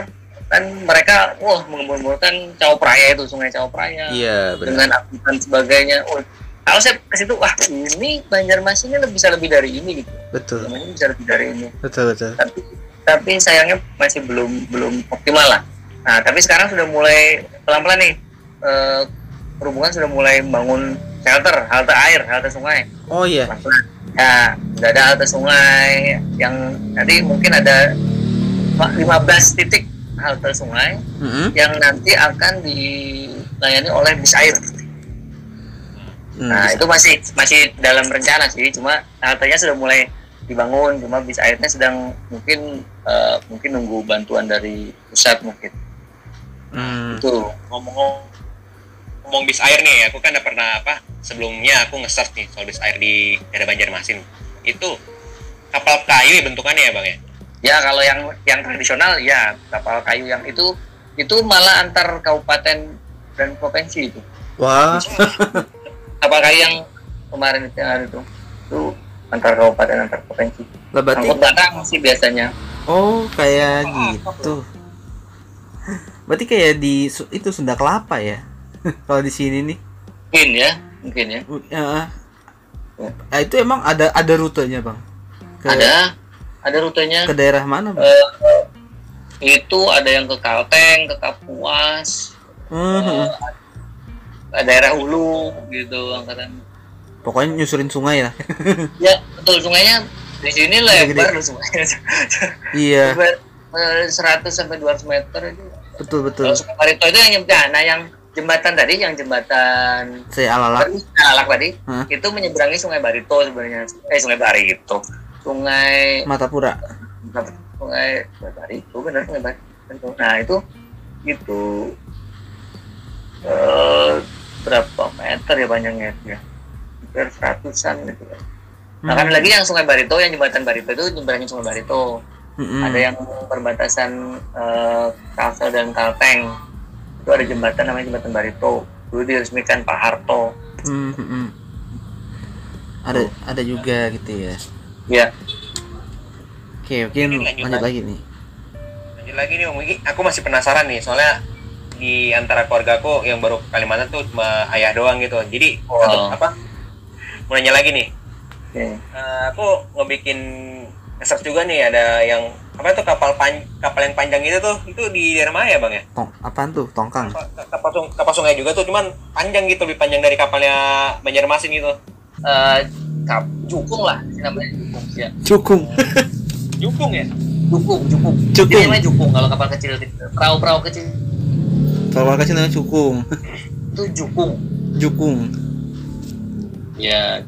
kan mereka wah mengembur-emburkan Chao Phraya itu sungai Chao Phraya Iya benar. dengan angkutan sebagainya. Oh, kalau saya ke situ wah ini Banjarmasin ini lebih- bisa lebih dari ini gitu. Betul. Ini bisa lebih dari ini. Betul betul. Tapi tapi sayangnya masih belum belum optimal lah. Nah tapi sekarang sudah mulai pelan-pelan nih eh, perhubungan sudah mulai membangun shelter, halte air, halte sungai. Oh iya. Ya, udah ada halte sungai yang nanti mungkin ada 15 titik halte sungai Hmm. yang nanti akan dilayani oleh bis air. Hmm, Nah, bisa. itu masih masih dalam rencana sih, cuma haltenya sudah mulai dibangun, cuma bis airnya sedang mungkin eh, mungkin nunggu bantuan dari pusat mungkin. Hmm. Itu. ngomong ngomong bis air nih aku kan udah pernah apa sebelumnya aku nge-search nih soal bis air di daerah Banjarmasin itu kapal kayu ya bentukannya ya bang ya Ya kalau yang yang tradisional ya kapal kayu yang itu itu malah antar kabupaten dan provinsi itu. Wah. Kapal kayu yang kemarin itu yang ada itu itu antar kabupaten antar provinsi. Lah berarti Angkut barang sih biasanya. oh kayak gitu. Berarti kayak di itu Sunda Kelapa ya. Kalau di sini nih. Mungkin ya. mungkin ya U- ya. Ah, itu emang ada ada rutenya bang ke, ada ada rutenya ke daerah mana bang Eh, itu ada yang ke Kalteng ke Kapuas Hmm, ke daerah Hulu gitu angkatan. Pokoknya nyusurin sungai lah. Ya betul sungainya di sini lebar Gede. loh sungainya. Iya. Lebar, eh, 100 sampai 200 meter itu betul betul. Kalau Sungai Barito itu yang nyebutnya nah yang jembatan tadi yang jembatan saya alala Alak tadi Hah? itu menyeberangi Sungai Barito sebenarnya. Eh Sungai Barito. Sungai Matapura. Sungai Sungai Barito benar Sungai Barito. Nah itu itu eh berapa meter ya panjangnya ya hampir seratusan gitu ya. Nah kan lagi yang Sungai Barito, yang jembatan Barito itu jemberangi Sungai Barito. Mm-mm. Ada yang perbatasan eh, Kalsel dan Kalteng. Itu ada jembatan namanya jembatan Barito. Dulu diresmikan Pak Harto. Hmm, hmm, hmm. ada ada juga gitu ya Ya, oke oke Ini lanjut lagi. nih Lanjut lagi nih Om Wiki, aku masih penasaran nih soalnya di antara keluarga aku yang baru ke Kalimantan tuh cuma ayah doang gitu. Jadi Oh. satu- apa? Mau nanya lagi nih. oke. Eh, aku ngebikin research juga nih ada yang apa tuh kapal pan kapal yang panjang itu tuh itu di daerah mana ya bang ya? tong apaan tuh tongkang Kapal, kapal, sung- kapal sungai juga tuh cuman panjang gitu lebih panjang dari kapalnya Banjarmasin gitu. Eh, kap, jukung lah namanya jukung ya. cukung Jukung ya? Jukung, jukung. Jukung. Jadi namanya jukung kalau kapal kecil perahu-perahu kecil kalau kecil namanya cukung itu jukung. jukung Ya,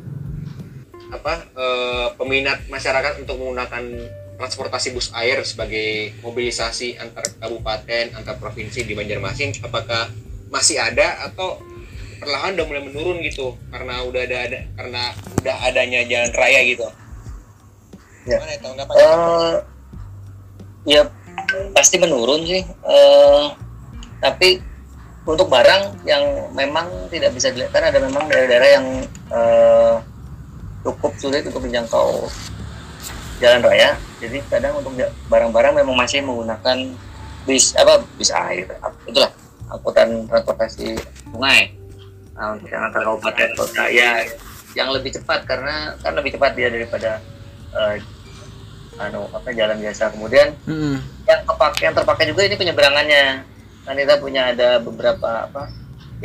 apa eh, peminat masyarakat untuk menggunakan transportasi bus air sebagai mobilisasi antar kabupaten antar provinsi di Banjarmasin apakah masih ada atau perlahan udah mulai menurun gitu karena udah ada, ada karena udah adanya jalan raya gitu Ya. Gimana ya eh ya pasti menurun sih. Eh tapi untuk barang yang memang tidak bisa dilihat ada memang daerah-daerah yang eh, cukup sulit untuk menjangkau jalan raya. Jadi kadang untuk barang-barang memang masih menggunakan bis apa bis air itulah angkutan transportasi sungai nah, untuk yang antar kabupaten kota ya yang lebih cepat karena kan lebih cepat dia daripada eh, anu apa jalan biasa kemudian Mm-mm. yang kepak yang terpakai juga ini penyeberangannya kan kita punya ada beberapa apa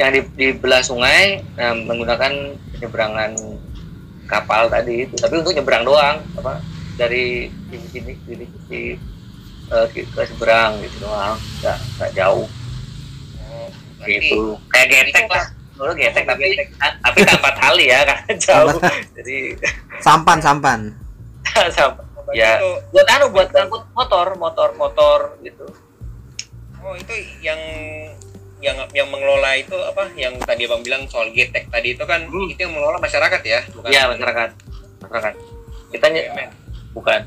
yang di, di belah sungai nah, menggunakan penyeberangan kapal tadi itu. Tapi untuk nyebrang doang apa dari sini sini sini sini eh, ke, ke seberang gitu doang. Nggak nggak jauh. Berarti gitu. kayak getek lah. dulu getek tapi tapi tanpa tali ya karena jauh. Jadi sampan sampan. Berarti ya. Buat anu buat ngangkut motor motor motor gitu oh itu yang yang yang mengelola itu apa? Yang tadi abang bilang soal getek tadi itu kan Hmm. itu yang mengelola masyarakat ya? Bukan? Ya masyarakat. Masyarakat. Kita BUMN. bukan.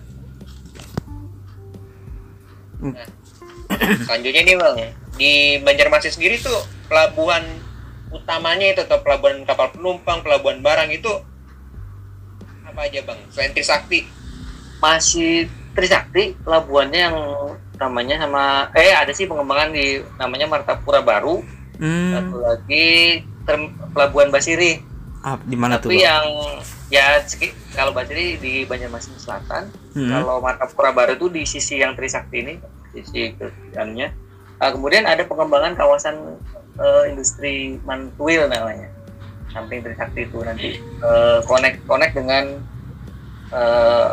Selanjutnya nih bang, di Banjarmasin sendiri tuh pelabuhan utamanya itu atau pelabuhan kapal penumpang, pelabuhan barang itu apa aja bang? Selain Trisakti, masih Trisakti pelabuhannya yang namanya sama eh ada sih pengembangan di namanya Martapura Baru. Hmm. satu lagi term- pelabuhan Basiri. Ah, di mana tuh tapi yang ya kalau Basiri di Banjarmasin Selatan. Hmm. kalau Martapura Baru itu di sisi yang Trisakti ini sisi kiriannya Ah, kemudian ada pengembangan kawasan eh, industri Mantuil namanya. Samping Trisakti itu nanti eh, connect connect dengan eh,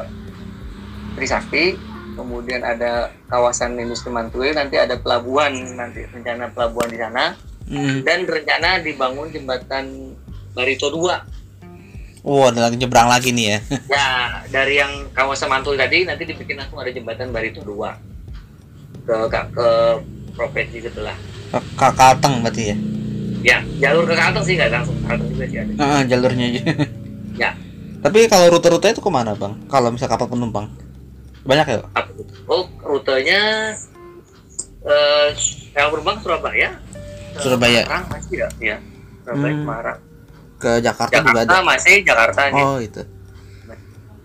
Trisakti kemudian ada kawasan industri Mantuil nanti ada pelabuhan nanti rencana pelabuhan di sana Hmm. dan rencana dibangun jembatan Barito 2 Oh, ada lagi nyebrang lagi nih ya. Ya, dari yang kawasan Mantul tadi nanti dibikin langsung ada jembatan Barito 2 ke ke, ke provinsi sebelah. Ke Kalteng berarti ya. Ya, jalur ke Kalteng sih nggak langsung ke Kalteng juga sih ada. Ah, jalurnya aja. Ya. Tapi kalau rute-rute itu ke mana bang? Kalau misal kapal penumpang banyak ya? Oh, rutenya eh yang Surabaya. Surabaya. Semarang masih ya, ya. Surabaya Hmm. Semarang. Ke Jakarta, juga Jakarta ada. masih Jakarta nih. Oh itu.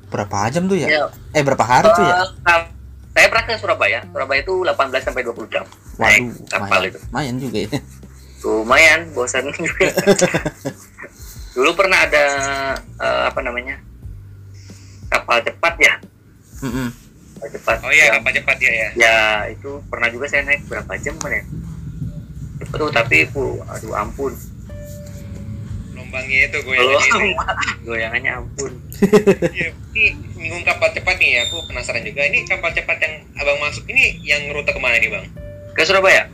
Berapa jam tuh ya? Ya, Eh berapa hari tuh ya? eh, kal- saya pernah ke Surabaya. Surabaya itu 18 sampai 20 jam. Waduh, naik kapal lumayan, itu. lumayan juga ya. Lumayan, bosan juga. dulu pernah ada eh, apa namanya kapal cepat ya Mm-mm. Kapal cepat Oh iya, yang- kapal cepat ya ya. ya itu pernah juga saya naik berapa jam kan ya cepet tuh tapi pu, aduh ampun Gelombangnya itu gue kalau yang goyangannya ampun Iya, ini nyinggung kapal cepat nih, aku penasaran juga. Ini kapal cepat yang abang masuk ini yang rute ke mana nih bang? ke Surabaya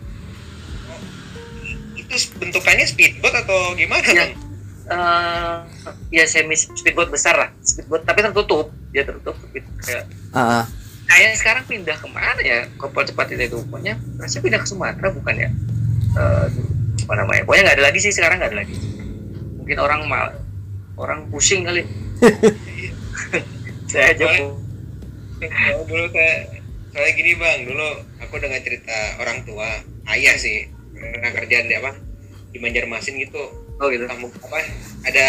Itu bentukannya speedboat atau gimana Iya. bang? eh ya semi speedboat besar lah speedboat tapi tertutup dia tertutup gitu. kayak Ah, ah. Kayaknya sekarang pindah ke mana ya? Kapal cepat itu itu pokoknya? Rasanya pindah ke Sumatera bukan ya? Eh, apa namanya? Pokoknya nggak ada lagi sih sekarang nggak ada lagi. Mungkin orang mal orang pusing kali. Saya aja Oh, dulu saya, soalnya gini bang, dulu aku dengar cerita orang tua, ayah sih, pernah kerjaan di apa? Di Banjarmasin gitu. oh gitu. Kamu apa? Ada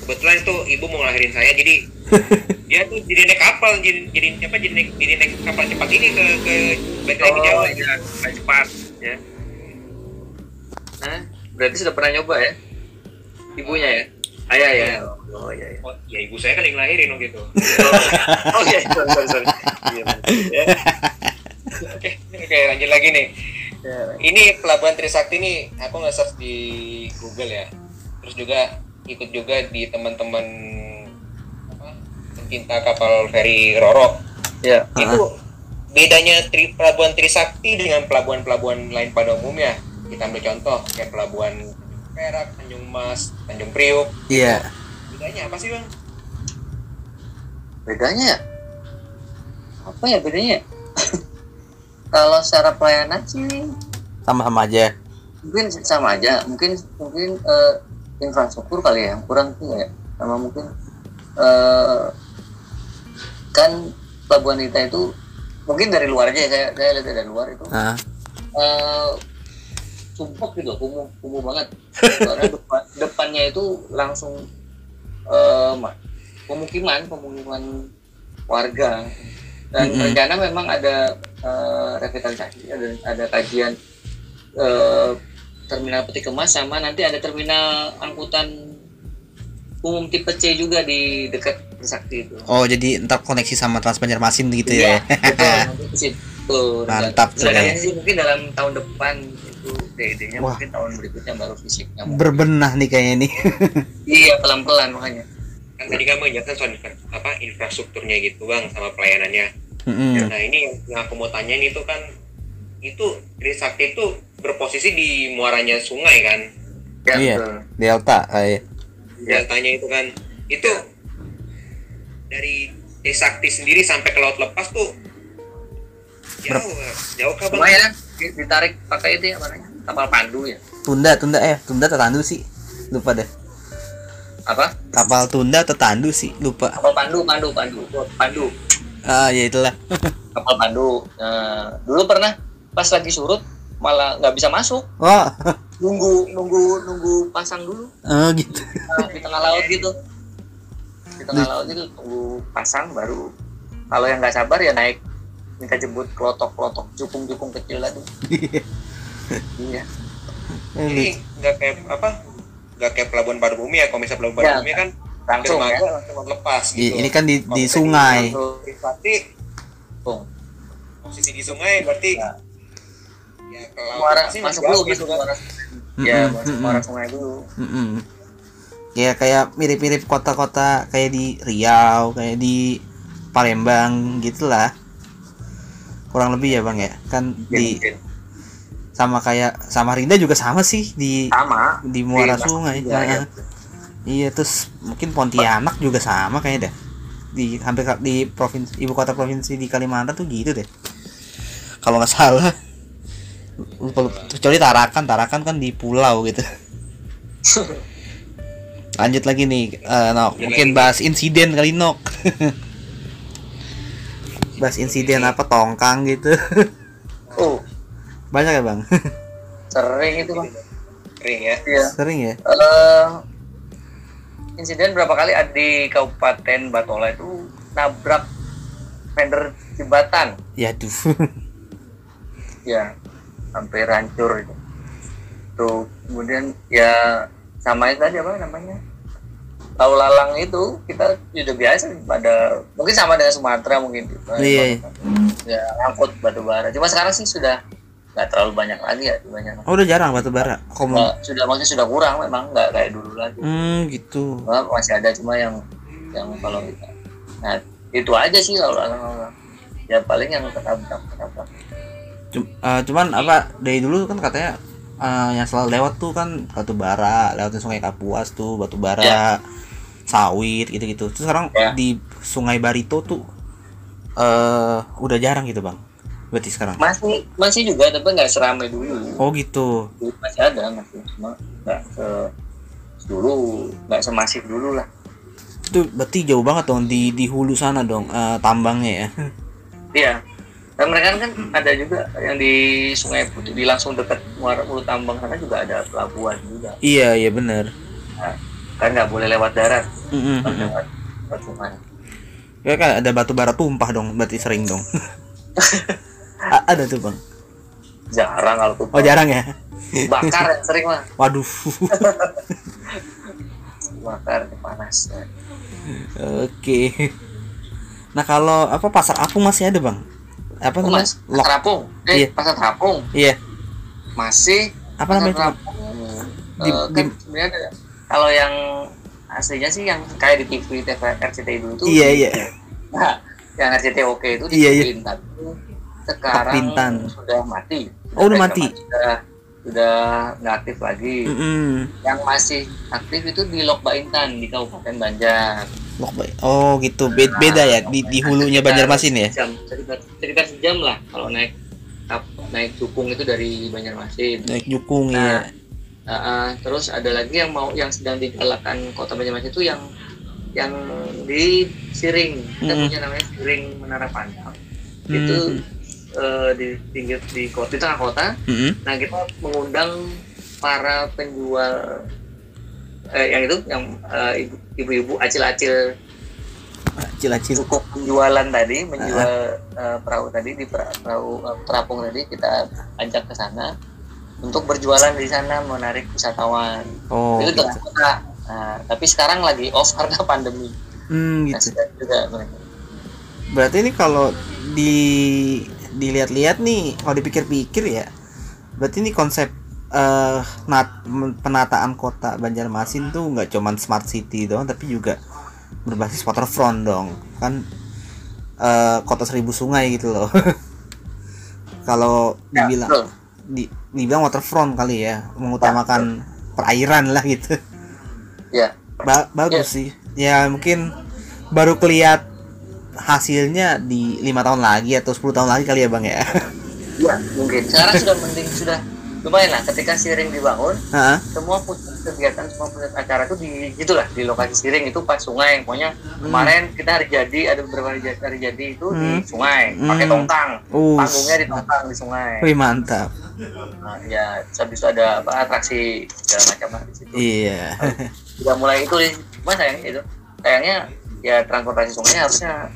kebetulan itu ibu mau ngelahirin saya, jadi dia tuh jadi naik kapal, jadi jadi apa? Jadi naik, jadi naik kapal cepat ini ke ke balik lagi ke Jawa. oh iya kapal cepat ya nah berarti sudah pernah nyoba ya ibunya ya ayah ya oh iya iya Oh, ya ibu saya kan yang ngelahirin waktu itu. oh iya sorry sorry, sorry. Iya, ya. Oke, oke lanjut lagi nih. Ya. Ini pelabuhan Trisakti nih, aku nge-search di Google ya. Terus juga ikut juga di teman-teman pencinta kapal feri Roro. ya Itu bedanya tri, pelabuhan Trisakti dengan pelabuhan-pelabuhan lain pada umumnya. Kita ambil contoh kayak pelabuhan Tanjung Perak, Tanjung Mas, Tanjung Priuk. Iya. Bedanya apa sih bang? bedanya ya? apa ya bedanya kalau secara pelayanan sih Sama-sama aja. mungkin sama aja mungkin mungkin eh, infrastruktur kali ya yang kurang tuh ya sama mungkin eh, kan pelabuhan kita itu mungkin dari luar aja ya, saya saya lihat dari luar itu Ah. eh sumpuk gitu kumuh kumuh banget karena depan, depannya itu langsung ma- pemukiman pemukiman warga dan Mm-mm. rencana memang ada eh, revitalisasi ada ada kajian eh, terminal peti kemas sama nanti ada terminal angkutan umum tipe C juga di dekat Trisakti itu Oh, jadi ntar koneksi sama Trans Banjarmasin gitu Iya, ya. betul, nanti ke situ. Mantap, sih mungkin dalam tahun depan itu ide-idenya Wah. mungkin tahun berikutnya baru fisiknya. mungkin. Berbenah nih kayaknya nih. Iya pelan-pelan makanya. Kan tadi kamu menjelaskan soal infra- apa infrastrukturnya gitu bang sama pelayanannya. Mm-mm. Nah ini yang- yang aku mau tanyain itu kan itu Trisakti itu berposisi di muaranya sungai kan Ya, Iya. betul. Delta. ah, iya. deltanya itu kan itu dari Trisakti sendiri sampai ke laut lepas tuh jauh jauh kah bang? Di- ditarik pakai itu ya namanya? Kapal pandu ya. Tunda, tunda eh, tunda atau tandu sih? Lupa deh. Apa? Kapal tunda atau tandu sih? Lupa. Kapal pandu, pandu, pandu, pandu. Ah, ya itulah. Kapal pandu. Nah, dulu pernah pas lagi surut malah nggak bisa masuk. Wah, Nunggu, nunggu, nunggu pasang dulu. oh gitu. Nah, di tengah laut gitu di tengah laut itu tunggu pasang baru kalau yang nggak sabar ya naik minta jemput kelotok kelotok jukung jukung kecil lagi iya Ini nggak kayak apa? Nggak kayak pelabuhan pada bumi ya? Kalau misalnya pelabuhan pada Ya. bumi kan langsung ya langsung lepas gitu. ini kan di Kalau di sungai. Bung. posisi di sungai berarti Ya. ya pasti masuk dulu gitu kan. ya masuk muara sungai dulu. Ya kayak mirip-mirip kota-kota kayak di Riau, kayak di Palembang gitulah. Kurang lebih ya bang ya, kan di Mungkin. sama kayak Samarinda juga sama sih di sama di muara Iya, sungai. iya, iya. Nah, Iya terus mungkin Pontianak juga sama kayaknya dah. Di hampir di provinsi ibu kota provinsi di Kalimantan tuh gitu deh. Kalau nggak salah. Kecuali Tarakan, Tarakan kan di pulau gitu. Lanjut lagi nih, eh, Nok. Mungkin bahas insiden kali Nok. bahas insiden apa tongkang gitu. oh Banyak ya bang? sering itu bang kering ya iya Sering ya? Eh, insiden berapa kali ada di Kabupaten Batola itu nabrak fender jembatan Ya tuh. ya hampir hancur itu tuh kemudian ya sama itu tadi apa namanya lalu lalang itu kita sudah biasa pada mungkin sama dengan Sumatera mungkin Iya. ya angkut batu bara cuma sekarang sih sudah nggak terlalu banyak lagi ya banyak Oh, udah jarang batu bara. Komun. Sudah maksudnya sudah kurang memang nggak kayak dulu lagi Hmm, gitu. Masih ada cuma yang yang kalau kita nah itu aja sih kalau lalang-lalang ya paling yang ketabrak ketabrak eh, cuman apa dari dulu kan katanya eh, yang selalu lewat tuh kan batu bara, lewatin sungai Kapuas tuh batu bara, Ya. sawit gitu-gitu. Terus sekarang Ya. di Sungai Barito tuh eh udah jarang gitu bang. Berarti sekarang. masih masih juga tapi nggak seramai dulu Oh gitu. Masih ada masih cuma nggak se dulu nggak semasif dulu lah Itu berarti jauh banget dong di di hulu sana dong eh, tambangnya ya. iya dan mereka kan ada juga yang di Sungai Putih di langsung dekat Muara Ulu Tambang sana juga ada pelabuhan juga iya iya bener. nah, kan nggak boleh lewat darat Mm-mm. harus lewat, lewat sungai Ya kan ada batu bara tumpah dong, berarti sering dong. Ada tuh bang. jarang kalau tuh Oh jarang ya. bakar yang sering mah Waduh. bakar panas Oke. Nah kalau apa pasar apung masih ada bang? Apa oh, namanya? mas Lok. terapung eh Iya. pasar terapung Iya. masih Apa namanya itu? Bang? terapung Di- eh, kan sebenarnya ada- kalau yang aslinya sih yang kayak di TV TV RCTI dulu tuh Iya iya. Nah, yang RCTI oke itu di Iya, iya. Bintan. Sekarang Bintan. sudah mati. Oh, udah mati? Sudah sudah nggak aktif lagi. Mm-mm. Yang masih aktif itu di Lok Baintan di Kabupaten Banjar. Lok Bay. Oh gitu. Be- beda ya di di hulunya Banjarmasin ya. Sejam, sekitar, sekitar sejam lah kalau naik naik cukung itu dari Banjarmasin. Naik jukung Nah, ya. uh, uh, terus ada lagi yang mau yang sedang digalakan kota Banjarmasin itu yang yang di Siring. Kita Hmm. punya namanya Siring Menara Pandang. Hmm. Itu uh, di pinggir di kota di tengah kota. Mm-mm. Nah kita mengundang para penjual eh, yang itu yang uh, ibu- ibu-ibu acil-acil Acil-acil. cukup penjualan tadi menjual uh, perahu tadi di pera- perahu uh, terapung tadi kita ajak ke sana untuk berjualan di sana menarik wisatawan Oh. itu Gitu. kota nah, tapi sekarang lagi off karena pandemi Hmm, nah, gitu. sudah juga Berarti ini kalau di dilihat-lihat nih, kalau dipikir-pikir ya, berarti ini konsep eh nat- penataan kota Banjarmasin tuh nggak cuman smart city doang, tapi juga berbasis waterfront dong, kan eh kota seribu sungai gitu loh. kalau Ya, dibilang di, dibilang waterfront kali ya, mengutamakan perairan lah gitu. ya Ba- bagus sih. Ya mungkin baru kelihat hasilnya di lima tahun lagi atau 10 tahun lagi kali ya bang ya. ya mungkin sekarang sudah mending sudah lumayan lah ketika siring dibangun Hah? semua pusat kegiatan semua pusat acara itu di gitulah di lokasi siring itu pas sungai pokoknya kemarin kita hari jadi ada beberapa hari jadi, hari jadi itu di Hmm. sungai pakai Hmm. tongkang Uh, panggungnya di tongkang di sungai wih mantap. nah, ya habis itu ada apa atraksi segala macam lah di situ Iya. sudah mulai itu mas sayangnya itu sayangnya ya transportasi sungai harusnya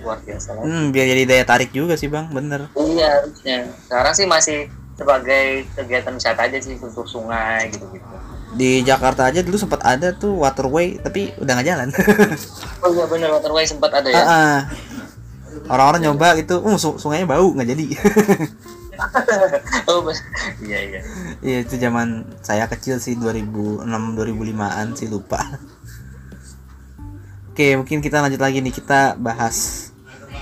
luar biasa lah Hmm, biar jadi daya tarik juga sih bang, bener. iya harusnya sekarang sih masih sebagai kegiatan wisata aja sih untuk sungai gitu gitu Di Jakarta aja dulu sempat ada tuh waterway, tapi udah nggak jalan. oh iya bener waterway sempat ada ya ah. Orang-orang nyoba gitu, uh, su- sungainya bau nggak jadi. oh iya iya Iya itu zaman saya kecil sih 2006 2005an sih lupa. Oke mungkin kita lanjut lagi nih. Kita bahas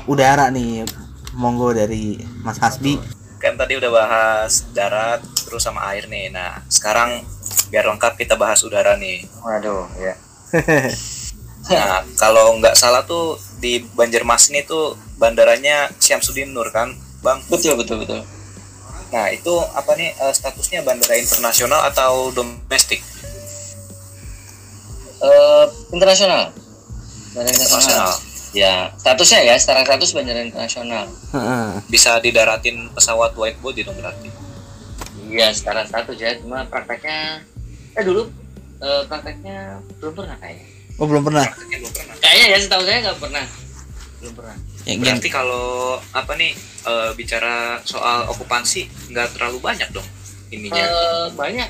udara nih. Monggo dari Mas Hasbi. kan tadi udah bahas darat terus sama air nih. Nah sekarang biar lengkap kita bahas udara nih. Waduh ya nah kalau nggak salah tuh di Banjarmasin itu bandaranya Syamsuddin Nur kan bang? Betul betul betul. Nah itu apa nih eh, statusnya bandara internasional atau domestik? Eh internasional bandara internasional. Ya statusnya ya secara status bandara internasional. Heeh. bisa didaratin pesawat wide body dong berarti. Iya secara status ya cuma prakteknya eh dulu eh, prakteknya belum pernah kayaknya. Oh belum pernah. prakteknya belum pernah. Kayaknya ya setahu saya nggak pernah. Belum pernah. Ya, berarti kalau apa nih eh, bicara soal okupansi nggak terlalu banyak dong ininya. Eh, banyak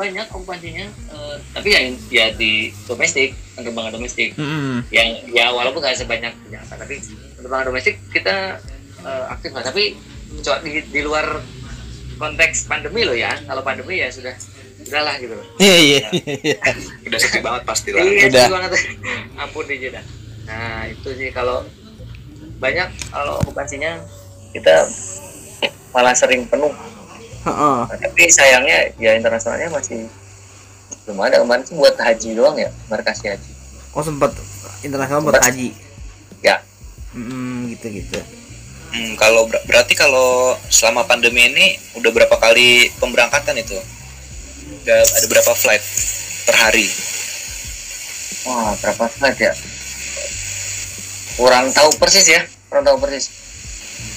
banyak okupansinya eh, tapi ya ya di domestik penerbangan domestik Mm-mm. yang ya walaupun nggak sebanyak Jakarta tapi penerbangan domestik kita eh, aktif lah tapi di, di luar konteks pandemi loh ya kalau pandemi ya sudah sudahlah gitu Iya iya. iya. udah sepi banget pasti lah Iya, Udah. sedih banget. Ampun di Jeddah. Nah, itu sih kalau banyak kalau okupansinya kita malah sering penuh. Heeh. Nah, tapi sayangnya ya internasionalnya masih belum ada kemarin sih buat haji doang ya, markasi haji. Oh sempat internasional buat haji. Ya, Mm, gitu gitu. Hmm, kalau ber- berarti kalau selama pandemi ini udah berapa kali pemberangkatan itu? Udah ada berapa flight per hari? wah berapa flight ya? Kurang tahu persis ya, kurang tahu persis.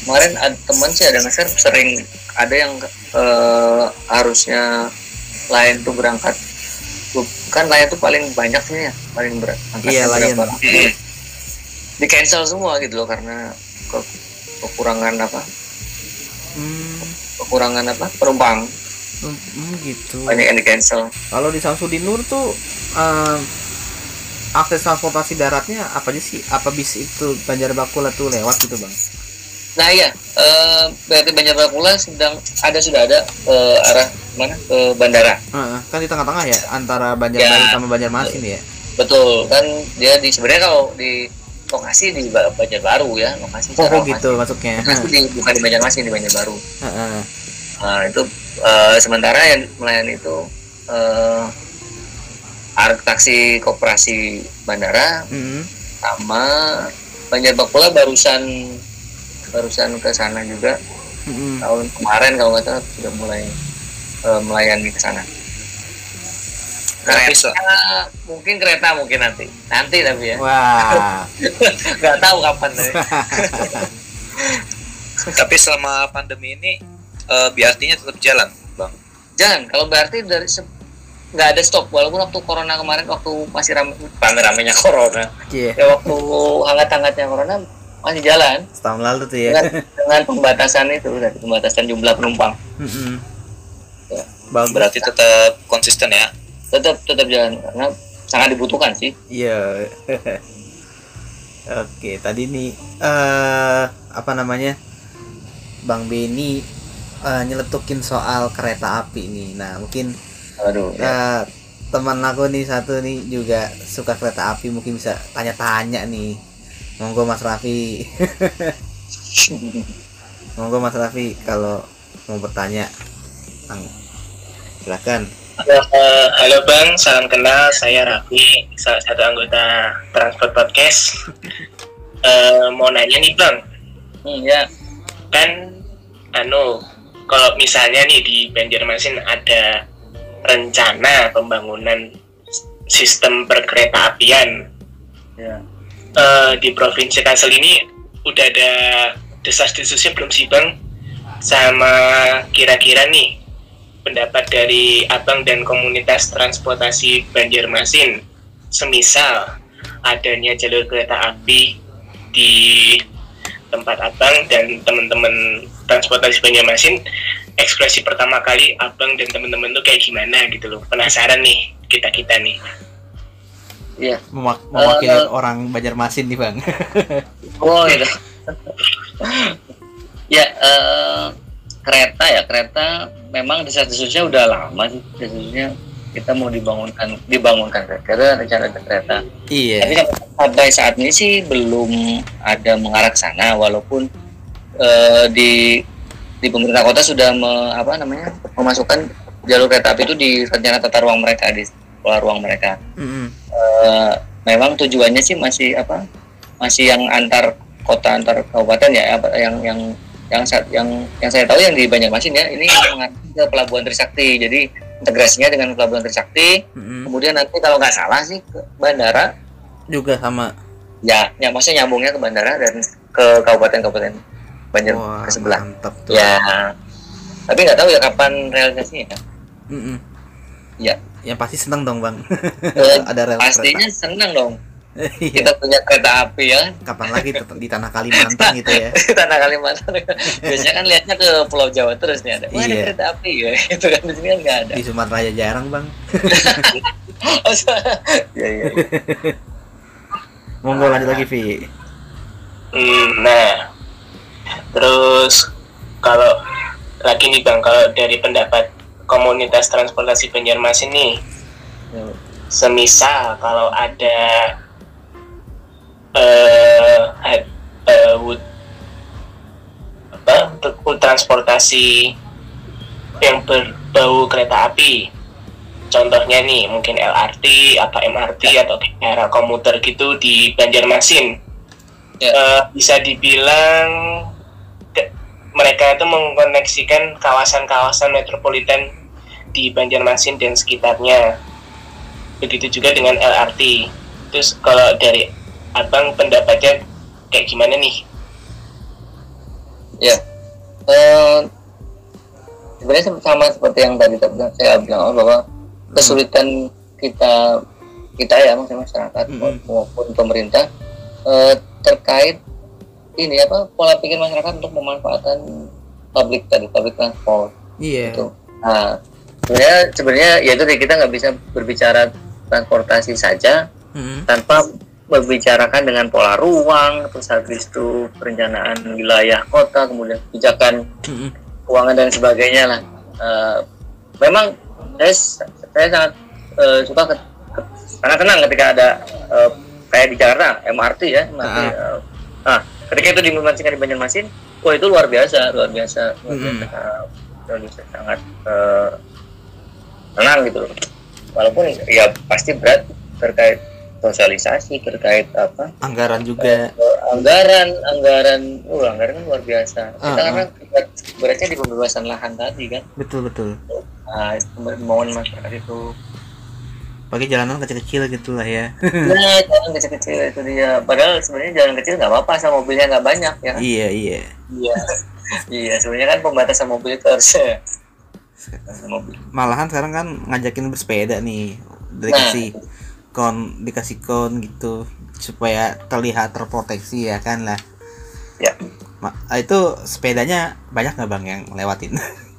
Kemarin ada teman sih ada nge-share sering ada yang eh, harusnya lain tuh berangkat kan lain tuh paling banyak sih ya paling berat Iya, Lion. di cancel semua gitu loh karena ke- kekurangan apa Hmm, kekurangan apa penumpang hmm, gitu. banyak yang di cancel Kalau di Samsudinur tuh eh, akses transportasi daratnya apa aja sih? Apa bis itu Banjar Bakula tuh lewat gitu bang? Nah iya eh, berarti Banjar Bakula sedang ada sudah ada eh, arah mana ke bandara Heeh, kan di tengah-tengah ya antara Banjarbaru Ya. sama Banjarmasin ya. betul kan dia di sebenarnya kalau di lokasi di Ba- Banjarbaru ya lokasi Oh, oh gitu masuknya. lokasi di, bukan di Banjarmasin di Banjarbaru Heeh. Nah, itu eh, sementara yang melayani itu eh arek taksi koperasi bandara Mm-mm. sama Banjar Bakula barusan barusan ke sana juga Mm-mm. tahun kemarin kalau nggak salah sudah mulai eh, melayani ke sana. Kereta, mungkin kereta mungkin nanti nanti tapi ya Wah. nggak tahu kapan tapi. tapi selama pandemi ini eh, BRT-nya tetap jalan, Bang. Jangan, kalau berarti dari se- nggak ada stop walaupun waktu corona kemarin waktu masih rame rame-ramenya corona Iya. ya waktu hangat-hangatnya corona masih jalan Setahun lalu tuh ya. dengan, dengan pembatasan itu dari pembatasan jumlah penumpang. Ya. Bagus. Berarti tetap konsisten ya. tetap tetap jalan karena sangat dibutuhkan sih Iya. Oke, tadi nih eh apa namanya? Bang Beni eh, nyeletukin soal kereta api nih. Nah, mungkin aduh ya. eh, teman aku nih satu nih juga suka kereta api, mungkin bisa tanya-tanya nih. Monggo Mas Raffi. Monggo Mas Raffi kalau mau bertanya. Bang, silakan. Eh, halo Bang, salam kenal. Saya Raffi, salah satu anggota Transport Podcast. Eh, mau nanya nih Bang, Hmm, ya kan anu kalau misalnya nih di Banjarmasin ada rencana pembangunan sistem perkereta apian ya eh, di provinsi Kalsel ini udah ada desas-desusnya belum sih bang? Sama kira-kira nih pendapat dari abang dan komunitas transportasi Banjarmasin. Semisal adanya jalur kereta api di tempat abang dan teman-teman transportasi Banjarmasin ekspresi pertama kali abang dan teman-teman tuh kayak gimana gitu loh. Penasaran nih kita kita nih iya. Mewak- mewakili Eh, orang Banjarmasin nih, Bang. oh itu ya eh, kereta ya kereta memang desas-desusnya udah lama sih. Kita mau dibangunkan dibangunkan kereta rencana kereta. Iya. Tapi sampai saat ini sih belum ada mengarah ke sana walaupun eh, di di pemerintah kota sudah me- apa namanya memasukkan jalur kereta api itu di rencana tata ruang mereka di pola ruang mereka. Mm-mm. Eh, memang tujuannya sih masih apa? Masih yang antar kota antar kabupaten ya yang yang yang saat yang yang saya tahu yang di Banjarmasin ya ini mengarah ke pelabuhan Trisakti. Jadi integrasinya dengan pelabuhan Trisakti Mm-mm. kemudian nanti kalau nggak salah sih ke bandara Juga sama. ya ya maksudnya nyambungnya ke bandara dan ke kabupaten-kabupaten Banjar Wah, ke sebelah Mantap tuh. ya tapi nggak tahu ya kapan realisasinya ya. Mm-mm. Ya. Yang pasti seneng dong, Bang. Eh, Ada rel pastinya senang dong Iya. kita punya kereta api ya Kapan lagi di tanah Kalimantan gitu ya? tanah Kalimantan biasanya kan lihatnya ke Pulau Jawa terus nih ada wah ada Iya. kereta api ya itu kan di sini kan nggak ada Di Sumatera aja jarang bang. ya ya Monggo lanjut lagi Vi. Hmm, nah, terus kalau lagi nih bang, kalau dari pendapat komunitas transportasi Banjarmasin nih, semisal kalau ada eh eh, wood- apa untuk transportasi yang berbau kereta api, contohnya nih mungkin LRT atau MRT atau era komuter gitu di Banjarmasin. Ya. Eh, bisa dibilang mereka itu mengkoneksikan kawasan-kawasan metropolitan di Banjarmasin dan sekitarnya. Begitu juga dengan LRT. Terus kalau dari abang pendapatnya kayak gimana nih? ya Eh, sebenarnya sama seperti yang tadi saya bilang bahwa kesulitan kita kita ya maksudnya masyarakat Mm-mm. maupun pemerintah eh, terkait ini apa pola pikir masyarakat untuk memanfaatkan publik tadi public transport Iya. itu. Nah, sebenarnya sebenarnya ya itu kita nggak bisa berbicara transportasi saja Mm-mm. tanpa membicarakan dengan pola ruang, terus habis itu perencanaan wilayah kota, kemudian kebijakan Mm-mm. keuangan dan sebagainya lah. Eh, memang saya saya sangat eh, suka ke, ke- karena senang ketika ada eh, kayak di Jakarta MRT ya, MRT. Ah. eh, nah, ketika itu diimplementasikan di Banjarmasin, wah itu luar biasa, luar biasa, luar Mm-mm. biasa, eh, luar biasa sangat eh, senang gitu. loh. Walaupun ya pasti berat terkait sosialisasi terkait apa Anggaran juga. eh, anggaran anggaran uh anggaran kan luar biasa kita Ah, karena kita beratnya di pembebasan lahan tadi kan Betul betul. nah mohon masyarakat itu Pakai jalanan kecil-kecil gitu lah ya. nah jalan kecil-kecil itu dia padahal sebenarnya jalan kecil nggak apa-apa sama mobilnya nggak banyak ya iya iya. iya iya sebenarnya kan pembatasan mobil itu harus Pembatasan mobil Malahan sekarang kan ngajakin bersepeda nih. Nah. Dikasih kon dikasih kon gitu supaya terlihat terproteksi ya kan lah. ya Ma- itu sepedanya banyak nggak bang yang lewatin?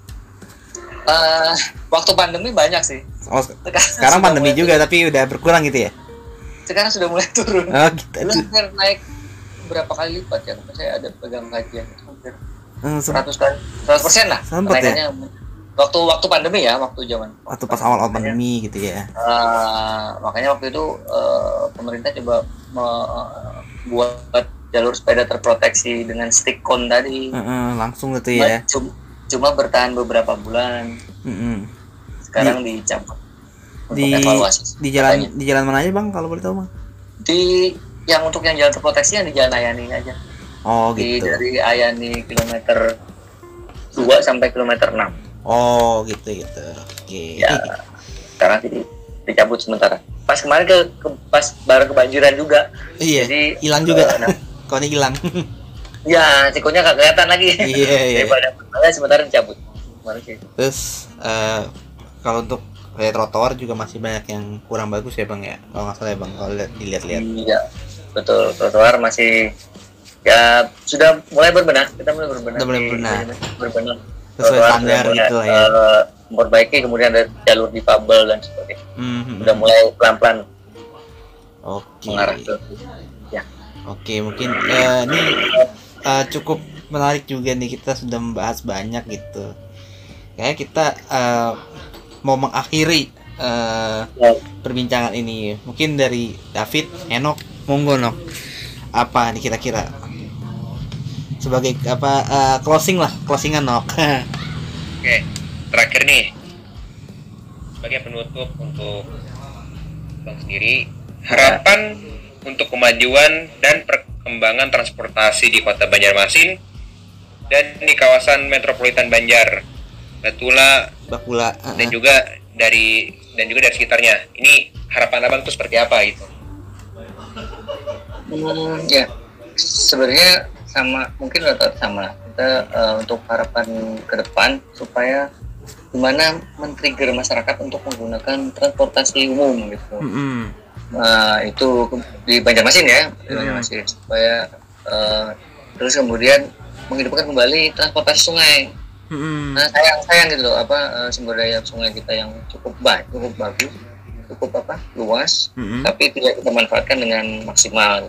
Eh, waktu pandemi banyak sih Oh, sekarang sudah pandemi juga tapi udah berkurang gitu ya? sekarang sudah mulai turun Oh gitu. Dulu hampir naik berapa kali lipat ya saya ada pegang kajian hampir Eh, sem- 100 kali 100 persen lah Sempet ya? waktu waktu pandemi ya waktu zaman waktu pas awal-awal pandemi gitu ya. Eh, makanya waktu itu eh, pemerintah coba membuat jalur sepeda terproteksi dengan stick con tadi Heeh, langsung gitu ya. cuma, cuma bertahan beberapa bulan Mm-mm. sekarang dicabut untuk Di evaluasi di jalan di jalan mana aja bang kalau boleh tahu bang? di yang untuk yang jalan terproteksi yang di jalan Ayani aja Oh di gitu. dari Ayani kilometer 2 sampai kilometer 6 Oh gitu gitu. Oke. ya sekarang di- dicabut sementara pas kemarin ke, ke- pas baru kebanjiran juga Iya. jadi Hilang juga. eh, nah, Kau ini hilang. ya sikonya nggak kelihatan lagi Iya, iya. daripada makanya sementara dicabut Terus eh, kalau untuk kayak trotoar juga masih banyak yang kurang bagus ya bang ya. Kalau nggak salah ya bang kalau lihat- dilihat-lihat. iya betul trotoar masih ya sudah mulai berbenah kita mulai berbenah Udah mulai berbenah. berbenah Sesuai standar sudah gitu lah ya. eh, memperbaiki kemudian ada jalur difabel dan sebagainya Mhm. sudah mulai pelan-pelan Oke. mengarah ke ya Oke, mungkin eh, ini eh, cukup menarik juga nih kita sudah membahas banyak gitu. Kayak kita eh, mau mengakhiri Ya. perbincangan ini. Mungkin dari David, Enok, monggo Nok. Apa nih kira-kira? Sebagai apa eh, closing lah, closingan Nok. Oke, terakhir nih sebagai penutup untuk bang sendiri harapan untuk kemajuan dan perkembangan transportasi di kota Banjarmasin dan di kawasan metropolitan Banjar, Batula Bakula. eh, dan juga dari dan juga dari sekitarnya. Ini harapan abang tuh seperti apa gitu? Hmm, ya sebenarnya sama mungkin rata sama kita eh, untuk harapan ke depan supaya gimana men-trigger masyarakat untuk menggunakan transportasi umum gitu mm-mm. Nah, itu di Banjarmasin ya, di Hmm. Banjarmasin supaya eh, terus kemudian menghidupkan kembali transportasi sungai. Mm-mm. Nah, sayang sayang gitu loh apa eh, sumber daya sungai kita yang cukup baik, cukup bagus, cukup apa luas, Mm-mm. tapi tidak kita manfaatkan dengan maksimal.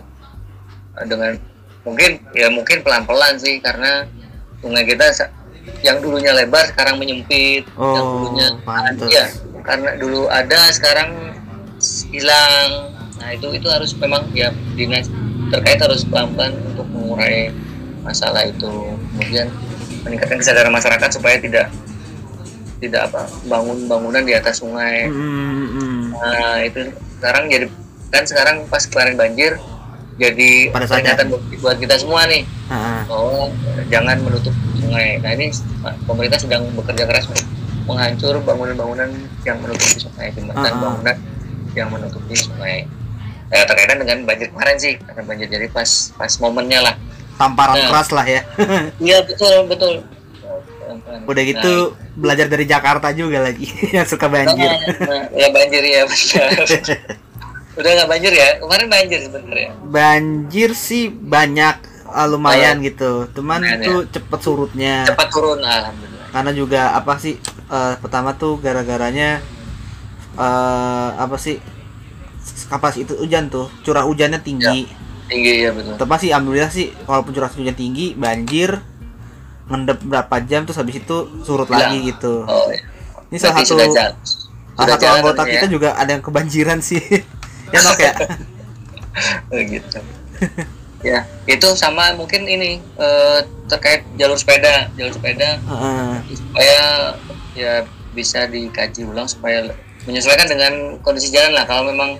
Dengan mungkin ya mungkin pelan-pelan sih karena sungai kita yang dulunya lebar sekarang menyempit, yang Oh, dulunya pantes. ya karena dulu ada sekarang hilang. Nah itu itu harus memang ya dinas terkait harus pelan-pelan untuk mengurai masalah itu. Kemudian meningkatkan kesadaran masyarakat supaya tidak tidak apa bangun bangunan di atas sungai. Mm-mm. Nah itu sekarang jadi kan sekarang pas kemarin banjir jadi Pada sadar. peringatan buat- buat kita semua nih Ah, ah. bahwa jangan menutup sungai. Nah ini pemerintah sedang bekerja keras untuk menghancur bangunan-bangunan yang menutupi sungai, jembatan ah. bangunan yang menutupi sungai. Eh, terkaitan dengan banjir kemarin sih, karena banjir jadi pas pas momennya lah. tamparan Nah. keras lah ya Iya betul betul. udah gitu belajar dari Jakarta juga lagi yang suka banjir Nah, ya banjir ya benar. Udah nggak banjir ya? Kemarin banjir sebenarnya. banjir sih banyak ah, lumayan gitu cuman Lumayan, itu cepet surutnya Cepat turun alhamdulillah. karena juga apa sih eh, pertama tuh gara-garanya eh apa sih kapas itu hujan tuh curah hujannya tinggi Tinggi ya betul. tapi sih alhamdulillah sih walaupun curah hujan tinggi banjir ngendep berapa jam terus habis itu surut Hilang. lagi gitu Oh, ya. ini salah satu sudah jalan. salah Sudah satu jalan anggota harusnya kita ya. juga ada yang kebanjiran sih ya nok ya Oh, gitu. ya, itu sama mungkin ini eh, terkait jalur sepeda, jalur sepeda Heeh. supaya ya bisa dikaji ulang supaya menyesuaikan dengan kondisi jalan lah. Kalau memang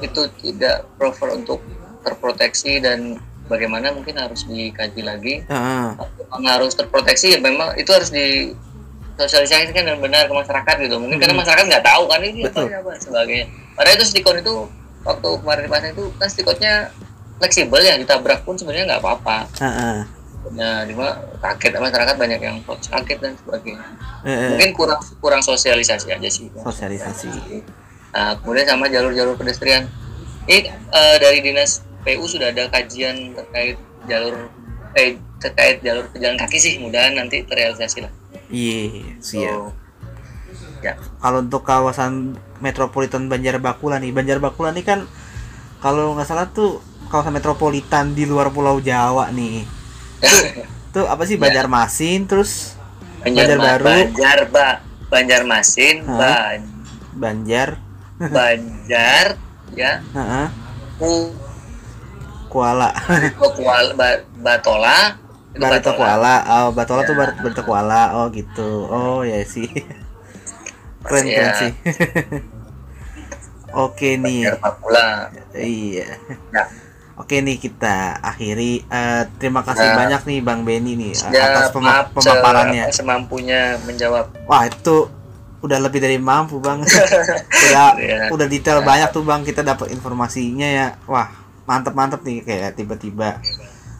itu tidak proper untuk terproteksi dan bagaimana mungkin harus dikaji lagi. Heeh. Kalau memang harus terproteksi ya memang itu harus di sosialisasikan dengan benar ke masyarakat gitu. Mungkin karena Hmm. masyarakat nggak tahu kan ini apa, Betul. apa sebagainya. Padahal itu stikon itu waktu kemarin dipasang itu kan stikonnya fleksibel ya ditabrak pun sebenarnya nggak apa-apa. Heeh. Nah, cuma kaget masyarakat banyak yang kaget dan sebagainya. Heeh. Mungkin kurang kurang sosialisasi aja sih. sosialisasi Nah, kemudian sama jalur-jalur pedestrian. Ini eh, dari dinas PU sudah ada kajian terkait jalur eh terkait jalur pejalan kaki sih, mudahan nanti terrealisasi lah. iya siap So, ya, kalau untuk kawasan metropolitan Banjarbakula nih Banjarbakula nih kan kalau nggak salah tuh kawasan metropolitan di luar Pulau Jawa nih tuh apa sih Ya. Banjarmasin terus Banjar, Banjarbaru. Banjar, ba, Banjarmasin, Hah? Ban, Banjar. Banjar, ya, Ku, Kuala. Kuala, ba, Batola, itu Barito Batola. Kuala oh Batola tuh Ya. Bar- Barito Kuala oh gitu. Oh ya sih keren Ya. keren sih. Oke nih. Iya. Ya. Oke nih kita akhiri Eh, terima kasih Ya. banyak nih Bang Benny nih Ya, atas pema- maaf, pemaparannya. se- semampunya menjawab. Wah itu udah lebih dari mampu bang. udah Ya. udah detail banyak tuh bang kita dapat informasinya ya. Wah mantep mantep nih kayak tiba-tiba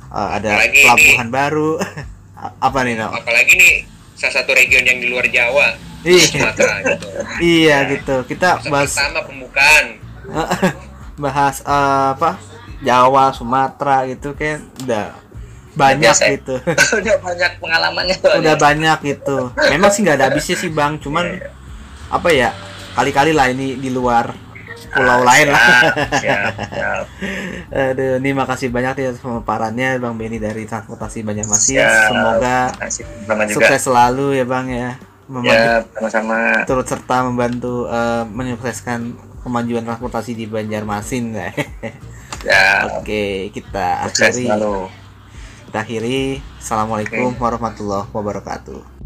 eh, ada Apalagi pelabuhan baru. Apa nih no? apalagi nih salah satu region yang di luar Jawa Iya, Sumatera gitu iya gitu. Kita bahas pertama pembukaan bahas eh, apa Jawa, Sumatera gitu kan udah banyak Biasa gitu. Udah banyak pengalamannya tuh. udah banyak gitu memang sih nggak ada habisnya sih bang cuman apa ya kali-kali lah ini di luar pulau lain lah Siap, siap. aduh ini makasih banyak ya pemaparannya bang Benny dari transportasi Banjarmasin Siap. semoga sama juga. sukses selalu ya bang ya membantu Ya, sama-sama. turut serta membantu eh, menyukseskan kemajuan transportasi di Banjarmasin Ya, oke kita akhiri. kita akhiri. Assalamualaikum warahmatullahi wabarakatuh